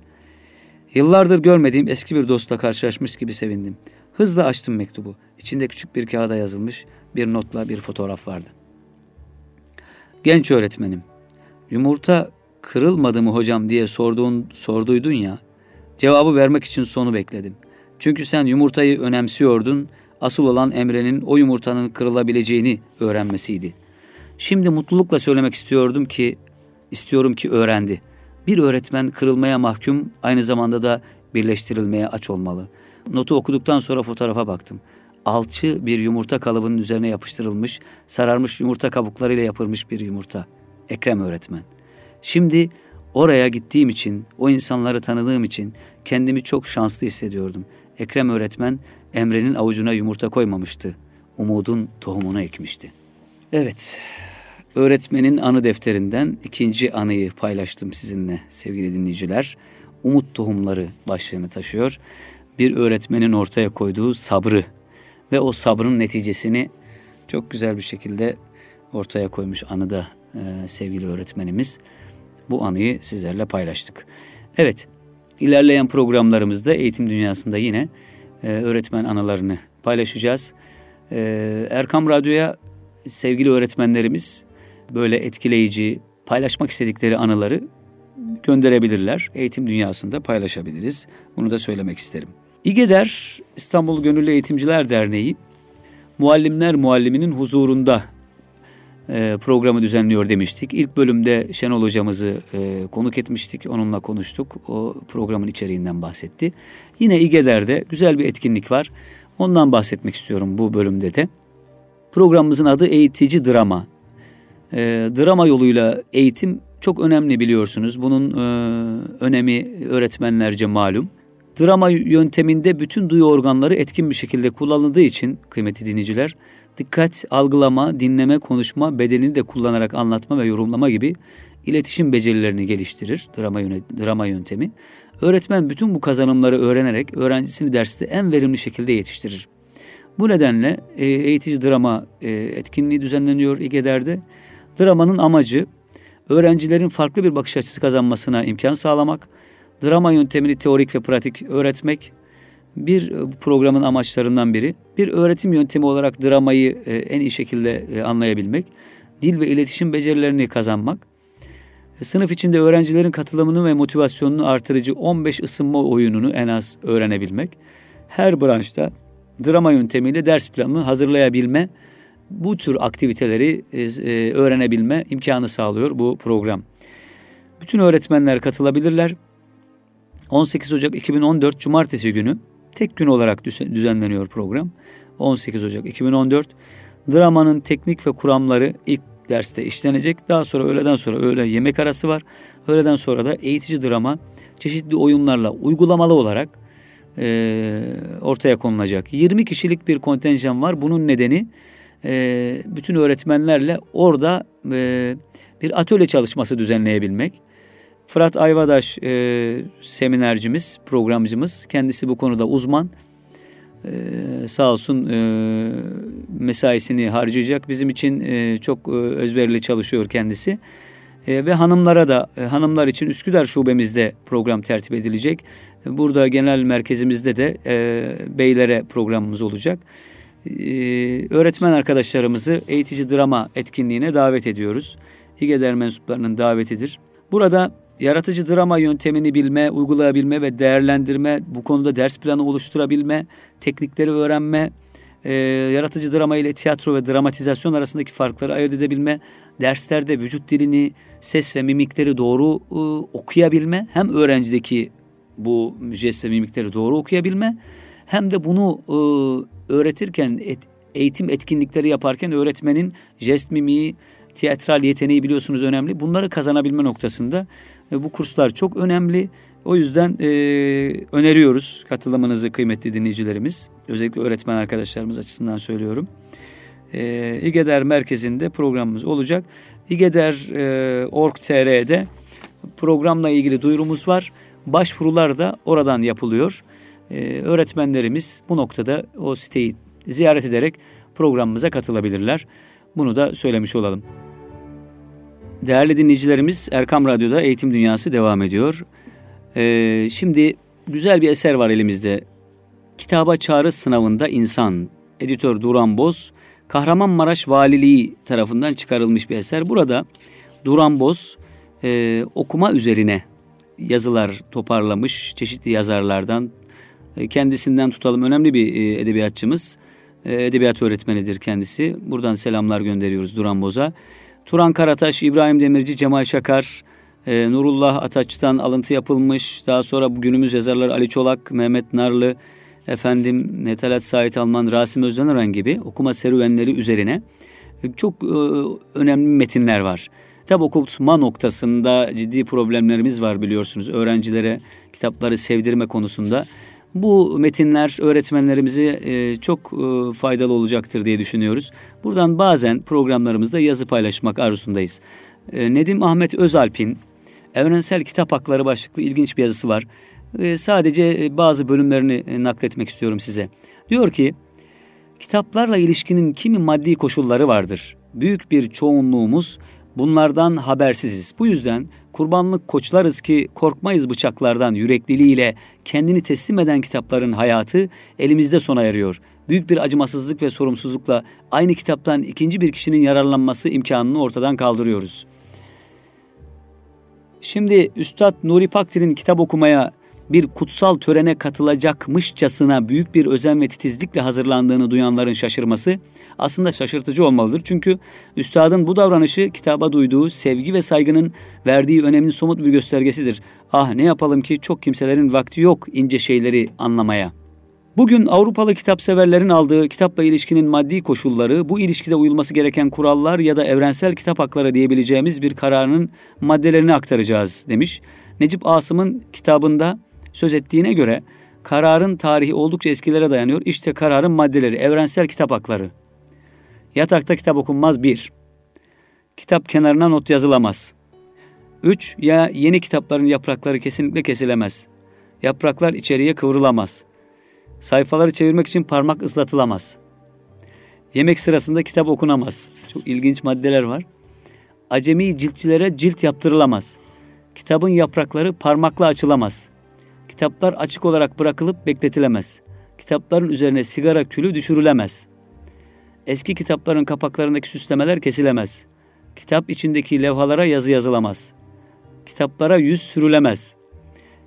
Yıllardır görmediğim eski bir dostla karşılaşmış gibi sevindim. Hızla açtım mektubu. İçinde küçük bir kağıda yazılmış bir notla bir fotoğraf vardı. Genç öğretmenim, yumurta kırılmadı mı hocam diye sorduğun, sorduydun ya. Cevabı vermek için sonu bekledim. Çünkü sen yumurtayı önemsiyordun. Asıl olan Emre'nin o yumurtanın kırılabileceğini öğrenmesiydi. Şimdi mutlulukla söylemek istiyordum ki, istiyorum ki öğrendi. Bir öğretmen kırılmaya mahkum, aynı zamanda da birleştirilmeye aç olmalı. Notu okuduktan sonra fotoğrafa baktım. Alçı bir yumurta kalıbının üzerine yapıştırılmış, sararmış yumurta kabuklarıyla yapılmış bir yumurta. Ekrem öğretmen. Şimdi oraya gittiğim için, o insanları tanıdığım için kendimi çok şanslı hissediyordum. Ekrem öğretmen Emre'nin avucuna yumurta koymamıştı. Umudun tohumunu ekmişti. Evet, öğretmenin anı defterinden ikinci anıyı paylaştım sizinle sevgili dinleyiciler. Umut tohumları başlığını taşıyor. Bir öğretmenin ortaya koyduğu sabrı ve o sabrın neticesini çok güzel bir şekilde ortaya koymuş anıda e, sevgili öğretmenimiz bu anıyı sizlerle paylaştık. Evet, ilerleyen programlarımızda eğitim dünyasında yine e, öğretmen anılarını paylaşacağız. E, Erkam Radyo'ya sevgili öğretmenlerimiz böyle etkileyici, paylaşmak istedikleri anıları gönderebilirler. Eğitim dünyasında paylaşabiliriz. Bunu da söylemek isterim. İGEDER İstanbul Gönüllü Eğitimciler Derneği Muallimler Mualliminin huzurunda e, programı düzenliyor demiştik. İlk bölümde Şenol hocamızı e, konuk etmiştik. Onunla konuştuk. O programın içeriğinden bahsetti. Yine İGEDER'de güzel bir etkinlik var. Ondan bahsetmek istiyorum bu bölümde de. Programımızın adı Eğitici Drama. E, drama yoluyla eğitim çok önemli biliyorsunuz. Bunun e, önemi öğretmenlerce malum. Drama yönteminde bütün duyu organları etkin bir şekilde kullanıldığı için kıymetli dinleyiciler dikkat, algılama, dinleme, konuşma, bedenini de kullanarak anlatma ve yorumlama gibi iletişim becerilerini geliştirir drama, drama yöntemi. Öğretmen bütün bu kazanımları öğrenerek öğrencisini derste en verimli şekilde yetiştirir. Bu nedenle e, eğitici drama e, etkinliği düzenleniyor İGEDER'de. Dramanın amacı öğrencilerin farklı bir bakış açısı kazanmasına imkan sağlamak, drama yöntemini teorik ve pratik öğretmek, bir e, programın amaçlarından biri. Bir öğretim yöntemi olarak dramayı e, en iyi şekilde e, anlayabilmek, dil ve iletişim becerilerini kazanmak, sınıf içinde öğrencilerin katılımını ve motivasyonunu artırıcı 15 ısınma oyununu en az öğrenebilmek, her branşta drama yöntemiyle ders planını hazırlayabilme, bu tür aktiviteleri öğrenebilme imkanı sağlıyor bu program. Bütün öğretmenler katılabilirler. 18 Ocak 2014 Cumartesi günü tek gün olarak düzenleniyor program. 18 Ocak 2014. Dramanın teknik ve kuramları ilk derste işlenecek. Daha sonra öğleden sonra öğle yemek arası var. Öğleden sonra da eğitici drama çeşitli oyunlarla uygulamalı olarak e, ortaya konulacak. 20 kişilik bir kontenjan var. Bunun nedeni e, bütün öğretmenlerle orada e, bir atölye çalışması düzenleyebilmek. Fırat Ayvadaş e, seminercimiz, programcımız. Kendisi bu konuda uzman. E, sağ olsun e, mesaisini harcayacak. Bizim için e, çok e, özverili çalışıyor kendisi. E, ve hanımlara da e, hanımlar için Üsküdar şubemizde program tertip edilecek. Burada genel merkezimizde de e, beylere programımız olacak. E, öğretmen arkadaşlarımızı eğitici drama etkinliğine davet ediyoruz. İGEDER mensuplarının davetidir. Burada yaratıcı drama yöntemini bilme, uygulayabilme ve değerlendirme, bu konuda ders planı oluşturabilme, teknikleri öğrenme, e, yaratıcı drama ile tiyatro ve dramatizasyon arasındaki farkları ayırt edebilme, derslerde vücut dilini, ses ve mimikleri doğru e, okuyabilme, hem öğrencideki bu jest ve mimikleri doğru okuyabilme, hem de bunu e, öğretirken, et, eğitim etkinlikleri yaparken öğretmenin jest mimiği, tiyatral yeteneği biliyorsunuz önemli. Bunları kazanabilme noktasında e, bu kurslar çok önemli. O yüzden e, öneriyoruz katılımınızı kıymetli dinleyicilerimiz. Özellikle öğretmen arkadaşlarımız açısından söylüyorum. E, İGEDER merkezinde programımız olacak. İGEDER.org.tr'de e, programla ilgili duyurumuz var. Başvurular da oradan yapılıyor. E, öğretmenlerimiz bu noktada o siteyi ziyaret ederek programımıza katılabilirler. Bunu da söylemiş olalım. Değerli dinleyicilerimiz Erkam Radyo'da Eğitim Dünyası devam ediyor. Ee, şimdi güzel bir eser var elimizde. Kitaba Çağrı Sınavında İnsan. Editör Duran Boz. Kahramanmaraş Valiliği tarafından çıkarılmış bir eser. Burada Duran Boz e, okuma üzerine yazılar toparlamış. Çeşitli yazarlardan kendisinden tutalım. Önemli bir e, edebiyatçımız. E, edebiyat öğretmenidir kendisi. Buradan selamlar gönderiyoruz Duran Boz'a. Turan Karataş, İbrahim Demirci, Cemal Şakar, e, Nurullah Ataç'tan alıntı yapılmış. Daha sonra bugünümüz yazarlar Ali Çolak, Mehmet Narlı, efendim Netalat Sait Alman, Rasim Özdenören gibi okuma serüvenleri üzerine çok önemli metinler var. Kitap okutma noktasında ciddi problemlerimiz var biliyorsunuz. Öğrencilere kitapları sevdirme konusunda. Bu metinler öğretmenlerimize e, çok e, faydalı olacaktır diye düşünüyoruz. Buradan bazen programlarımızda yazı paylaşmak arzusundayız. E, Nedim Ahmet Özalp'in Evrensel Kitap Hakları başlıklı ilginç bir yazısı var. Sadece bazı bölümlerini nakletmek istiyorum size. Diyor ki, kitaplarla ilişkinin kimi maddi koşulları vardır. Büyük bir çoğunluğumuz bunlardan habersiziz. Bu yüzden kurbanlık koçlarız ki korkmayız bıçaklardan yürekliliğiyle kendini teslim eden kitapların hayatı elimizde sona eriyor. Büyük bir acımasızlık ve sorumsuzlukla aynı kitaptan ikinci bir kişinin yararlanması imkanını ortadan kaldırıyoruz. Şimdi Üstad Nuri Pakdir'in kitap okumaya bir kutsal törene katılacakmışçasına büyük bir özen ve titizlikle hazırlandığını duyanların şaşırması aslında şaşırtıcı olmalıdır. Çünkü üstadın bu davranışı kitaba duyduğu sevgi ve saygının verdiği önemin somut bir göstergesidir. Ah ne yapalım ki çok kimselerin vakti yok ince şeyleri anlamaya.'' Bugün Avrupalı kitapseverlerin aldığı kitapla ilişkinin maddi koşulları, bu ilişkide uyulması gereken kurallar ya da evrensel kitap hakları diyebileceğimiz bir kararının maddelerini aktaracağız demiş. Necip Asım'ın kitabında söz ettiğine göre kararın tarihi oldukça eskilere dayanıyor. İşte kararın maddeleri, evrensel kitap hakları. Yatakta kitap okunmaz bir. Kitap kenarına not yazılamaz. Üç, ya yeni kitapların yaprakları kesinlikle kesilemez. Yapraklar içeriye kıvrılamaz. Sayfaları çevirmek için parmak ıslatılamaz. Yemek sırasında kitap okunamaz. Çok ilginç maddeler var. Acemi ciltçilere cilt yaptırılamaz. Kitabın yaprakları parmakla açılamaz. Kitaplar açık olarak bırakılıp bekletilemez. Kitapların üzerine sigara külü düşürülemez. Eski kitapların kapaklarındaki süslemeler kesilemez. Kitap içindeki levhalara yazı yazılamaz. Kitaplara yüz sürülemez.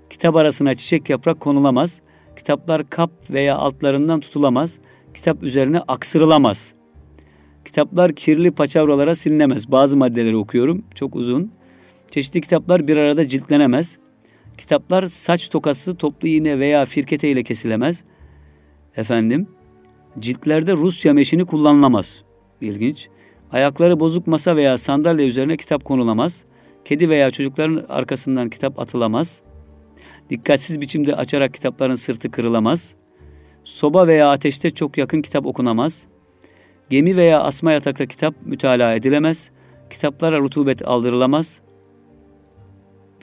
Kitap arasına çiçek yaprak konulamaz. Kitaplar kap veya altlarından tutulamaz. Kitap üzerine aksırılamaz. Kitaplar kirli paçavralara silinemez. Bazı maddeleri okuyorum. Çok uzun. Çeşitli kitaplar bir arada ciltlenemez. Kitaplar saç tokası, toplu iğne veya firkete ile kesilemez. Efendim, ciltlerde Rusya meşini kullanılamaz. İlginç. Ayakları bozuk masa veya sandalye üzerine kitap konulamaz. Kedi veya çocukların arkasından kitap atılamaz. Dikkatsiz biçimde açarak kitapların sırtı kırılamaz. Soba veya ateşte çok yakın kitap okunamaz. Gemi veya asma yatakta kitap mütalaa edilemez. Kitaplara rutubet aldırılamaz.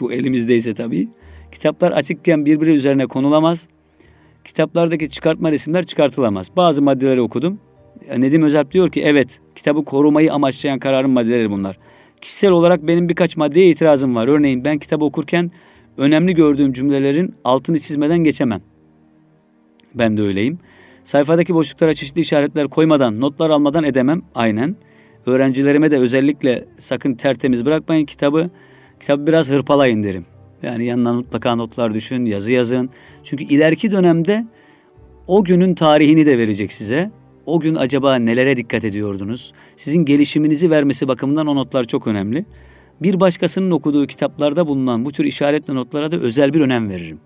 Bu elimizdeyse tabii. Kitaplar açıkken birbiri üzerine konulamaz. Kitaplardaki çıkartma resimler çıkartılamaz. Bazı maddeleri okudum. Nedim Özalp diyor ki evet kitabı korumayı amaçlayan kararın maddeleri bunlar. Kişisel olarak benim birkaç maddeye itirazım var. Örneğin ben kitabı okurken önemli gördüğüm cümlelerin altını çizmeden geçemem. Ben de öyleyim. Sayfadaki boşluklara çeşitli işaretler koymadan, notlar almadan edemem. Aynen. Öğrencilerime de özellikle sakın tertemiz bırakmayın kitabı. Kitabı biraz hırpalayın derim. Yani yanına mutlaka notlar düşün, yazı yazın. Çünkü ileriki dönemde o günün tarihini de verecek size. O gün acaba nelere dikkat ediyordunuz? Sizin gelişiminizi vermesi bakımından o notlar çok önemli. Bir başkasının okuduğu kitaplarda bulunan bu tür işaretli notlara da özel bir önem veririm.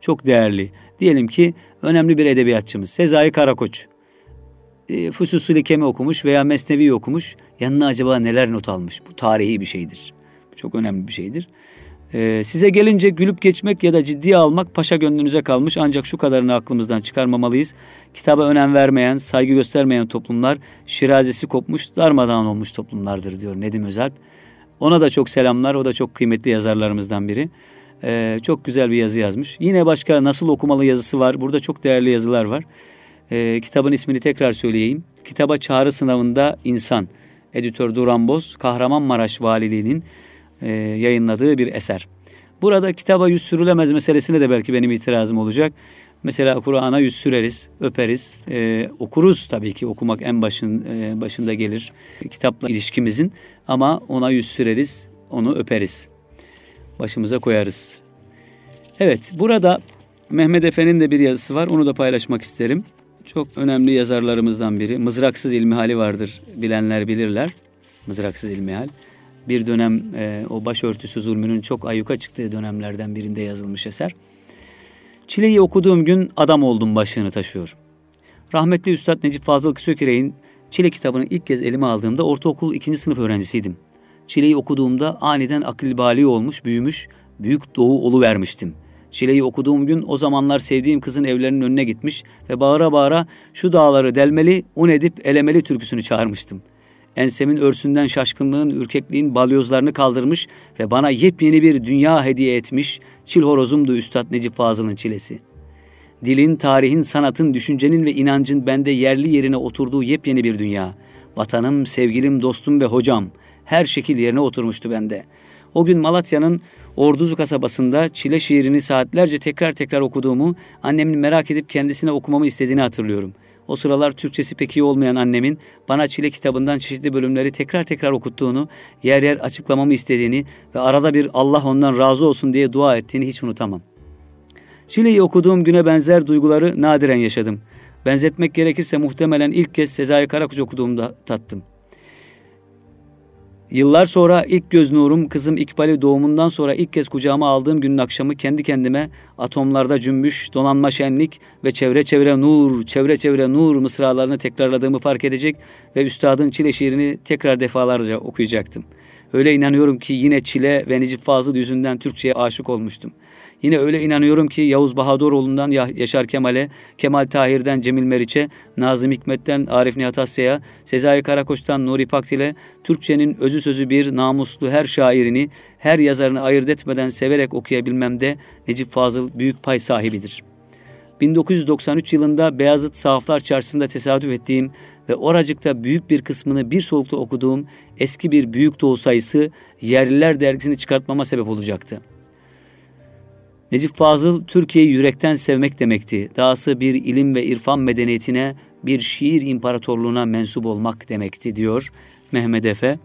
Çok değerli. Diyelim ki önemli bir edebiyatçımız Sezai Karakoç. E, Füsusül Kemi okumuş veya Mesnevi okumuş. Yanına acaba neler not almış? Bu tarihi bir şeydir. Bu çok önemli bir şeydir. Ee, size gelince gülüp geçmek ya da ciddiye almak paşa gönlünüze kalmış ancak şu kadarını aklımızdan çıkarmamalıyız. Kitaba önem vermeyen, saygı göstermeyen toplumlar şirazesi kopmuş, darmadağın olmuş toplumlardır diyor Nedim Özalp. Ona da çok selamlar, o da çok kıymetli yazarlarımızdan biri. Ee, çok güzel bir yazı yazmış. Yine başka nasıl okumalı yazısı var. Burada çok değerli yazılar var. Ee, kitabın ismini tekrar söyleyeyim. Kitaba Çağrı Sınavında İnsan. Editör Duran Boz, Kahramanmaraş Valiliği'nin e, yayınladığı bir eser. Burada kitaba yüz sürülemez meselesine de belki benim itirazım olacak. Mesela Kur'an'a yüz süreriz, öperiz, e, okuruz tabii ki okumak en başın e, başında gelir kitapla ilişkimizin ama ona yüz süreriz, onu öperiz, başımıza koyarız. Evet, burada Mehmet Efe'nin de bir yazısı var, onu da paylaşmak isterim. Çok önemli yazarlarımızdan biri. Mızraksız ilmihali vardır, bilenler bilirler. Mızraksız ilmihal bir dönem e, o başörtüsü zulmünün çok ayyuka çıktığı dönemlerden birinde yazılmış eser. Çileyi okuduğum gün adam oldum başlığını taşıyor. Rahmetli Üstad Necip Fazıl Kısöküre'nin Çile kitabını ilk kez elime aldığımda ortaokul ikinci sınıf öğrencisiydim. Çileyi okuduğumda aniden akıl bali olmuş, büyümüş, büyük doğu olu vermiştim. Çileyi okuduğum gün o zamanlar sevdiğim kızın evlerinin önüne gitmiş ve bağıra bağıra şu dağları delmeli, un edip elemeli türküsünü çağırmıştım.'' Ensemin örsünden şaşkınlığın, ürkekliğin balyozlarını kaldırmış ve bana yepyeni bir dünya hediye etmiş çil horozumdu Üstad Necip Fazıl'ın çilesi. Dilin, tarihin, sanatın, düşüncenin ve inancın bende yerli yerine oturduğu yepyeni bir dünya. Vatanım, sevgilim, dostum ve hocam her şekil yerine oturmuştu bende. O gün Malatya'nın Orduzu kasabasında çile şiirini saatlerce tekrar tekrar okuduğumu, annemin merak edip kendisine okumamı istediğini hatırlıyorum.'' O sıralar Türkçesi pek iyi olmayan annemin bana Çile kitabından çeşitli bölümleri tekrar tekrar okuttuğunu, yer yer açıklamamı istediğini ve arada bir Allah ondan razı olsun diye dua ettiğini hiç unutamam. Çile'yi okuduğum güne benzer duyguları nadiren yaşadım. Benzetmek gerekirse muhtemelen ilk kez Sezai Karakuş okuduğumda tattım.'' Yıllar sonra ilk göz nurum kızım İkbal'i doğumundan sonra ilk kez kucağıma aldığım günün akşamı kendi kendime atomlarda cümbüş, donanma şenlik ve çevre çevre nur, çevre çevre nur mısralarını tekrarladığımı fark edecek ve üstadın çile şiirini tekrar defalarca okuyacaktım. Öyle inanıyorum ki yine çile ve Necip Fazıl yüzünden Türkçe'ye aşık olmuştum.'' Yine öyle inanıyorum ki Yavuz Bahaduroğlu'ndan Yaşar Kemal'e, Kemal Tahir'den Cemil Meriç'e, Nazım Hikmet'ten Arif Nihat Asya'ya, Sezai Karakoç'tan Nuri Pakdil'e, Türkçenin özü sözü bir namuslu her şairini, her yazarını ayırt etmeden severek okuyabilmemde Necip Fazıl büyük pay sahibidir. 1993 yılında Beyazıt Sahaflar Çarşısı'nda tesadüf ettiğim ve oracıkta büyük bir kısmını bir solukta okuduğum eski bir büyük doğu sayısı Yerliler dergisini çıkartmama sebep olacaktı.'' Necip Fazıl Türkiye'yi yürekten sevmek demekti. Dahası bir ilim ve irfan medeniyetine, bir şiir imparatorluğuna mensup olmak demekti diyor Mehmet Efe.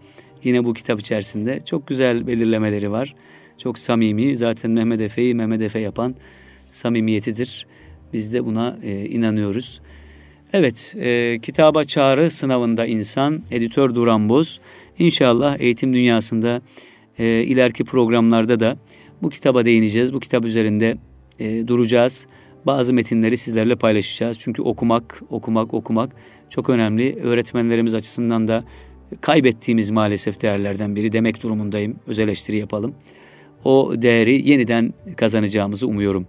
Yine bu kitap içerisinde çok güzel belirlemeleri var. Çok samimi. Zaten Mehmet Efe'yi Mehmet Efe yapan samimiyetidir. Biz de buna e, inanıyoruz. Evet, e, kitaba çağrı sınavında insan, editör Duran Boz. İnşallah eğitim dünyasında e, ileriki programlarda da bu kitaba değineceğiz. Bu kitap üzerinde e, duracağız. Bazı metinleri sizlerle paylaşacağız. Çünkü okumak, okumak, okumak çok önemli. Öğretmenlerimiz açısından da kaybettiğimiz maalesef değerlerden biri demek durumundayım. Öz eleştiri yapalım. O değeri yeniden kazanacağımızı umuyorum.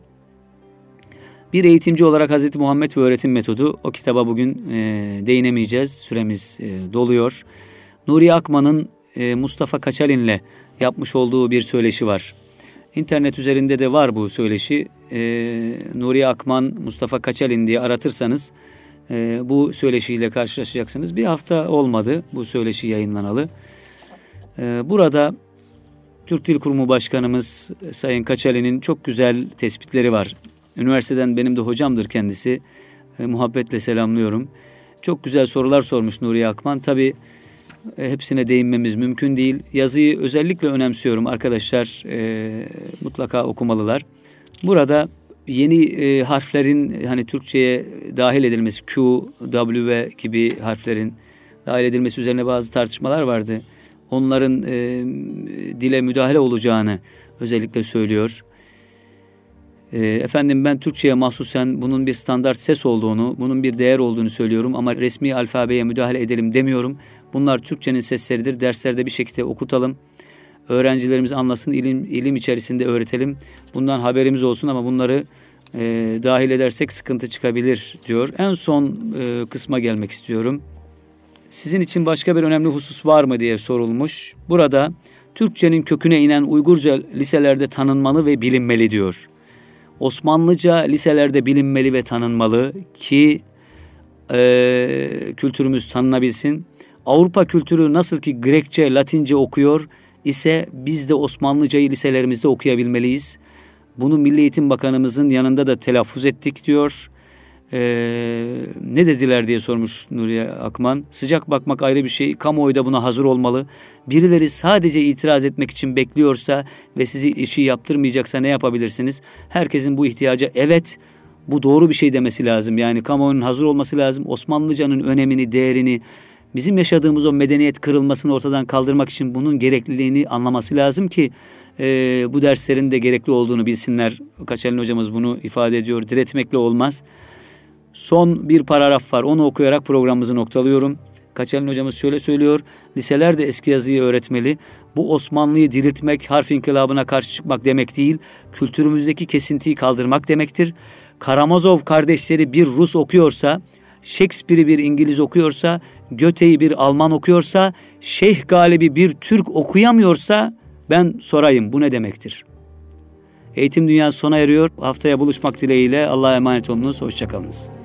Bir eğitimci olarak Hz. Muhammed ve öğretim metodu o kitaba bugün e, değinemeyeceğiz. Süremiz e, doluyor. Nuri Akman'ın e, Mustafa Kaçalin'le yapmış olduğu bir söyleşi var. İnternet üzerinde de var bu söyleşi. E, Nuri Akman, Mustafa Kaçalin diye aratırsanız e, bu söyleşiyle karşılaşacaksınız. Bir hafta olmadı bu söyleşi yayınlanalı. Ee, burada Türk Dil Kurumu Başkanımız Sayın Kaçali'nin çok güzel tespitleri var. Üniversiteden benim de hocamdır kendisi. E, muhabbetle selamlıyorum. Çok güzel sorular sormuş Nuriye Akman. Tabi e, hepsine değinmemiz mümkün değil. Yazıyı özellikle önemsiyorum arkadaşlar. E, mutlaka okumalılar. Burada yeni e, harflerin hani Türkçe'ye dahil edilmesi Q, W gibi harflerin dahil edilmesi üzerine bazı tartışmalar vardı. Onların e, dile müdahale olacağını özellikle söylüyor. E, efendim ben Türkçe'ye mahsusen bunun bir standart ses olduğunu, bunun bir değer olduğunu söylüyorum ama resmi alfabeye müdahale edelim demiyorum. Bunlar Türkçenin sesleridir. Derslerde bir şekilde okutalım. Öğrencilerimiz anlasın, ilim, ilim içerisinde öğretelim. Bundan haberimiz olsun ama bunları e, dahil edersek sıkıntı çıkabilir diyor. En son e, kısma gelmek istiyorum. Sizin için başka bir önemli husus var mı diye sorulmuş. Burada Türkçenin köküne inen Uygurca liselerde tanınmalı ve bilinmeli diyor. Osmanlıca liselerde bilinmeli ve tanınmalı ki e, kültürümüz tanınabilsin. Avrupa kültürü nasıl ki Grekçe, Latince okuyor ise biz de Osmanlıcayı liselerimizde okuyabilmeliyiz. Bunu Milli Eğitim Bakanımızın yanında da telaffuz ettik diyor. Ee, ne dediler diye sormuş Nuriye Akman. Sıcak bakmak ayrı bir şey. Kamuoyu da buna hazır olmalı. Birileri sadece itiraz etmek için bekliyorsa ve sizi işi yaptırmayacaksa ne yapabilirsiniz? Herkesin bu ihtiyaca evet bu doğru bir şey demesi lazım. Yani kamuoyunun hazır olması lazım. Osmanlıcanın önemini, değerini, bizim yaşadığımız o medeniyet kırılmasını ortadan kaldırmak için bunun gerekliliğini anlaması lazım ki e, bu derslerin de gerekli olduğunu bilsinler. Kaçelin hocamız bunu ifade ediyor. Diretmekle olmaz. Son bir paragraf var. Onu okuyarak programımızı noktalıyorum. Kaçalın hocamız şöyle söylüyor. Liseler de eski yazıyı öğretmeli. Bu Osmanlı'yı diriltmek, harf inkılabına karşı çıkmak demek değil. Kültürümüzdeki kesintiyi kaldırmak demektir. Karamazov kardeşleri bir Rus okuyorsa, Shakespeare'i bir İngiliz okuyorsa, Göte'yi bir Alman okuyorsa, Şeyh Galibi bir Türk okuyamıyorsa ben sorayım bu ne demektir? Eğitim dünyası sona eriyor. Haftaya buluşmak dileğiyle Allah'a emanet olunuz. Hoşçakalınız.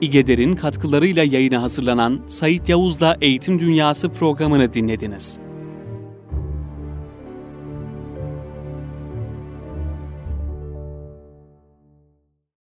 İgeder'in katkılarıyla yayına hazırlanan Sayit Yavuz'la Eğitim Dünyası programını dinlediniz.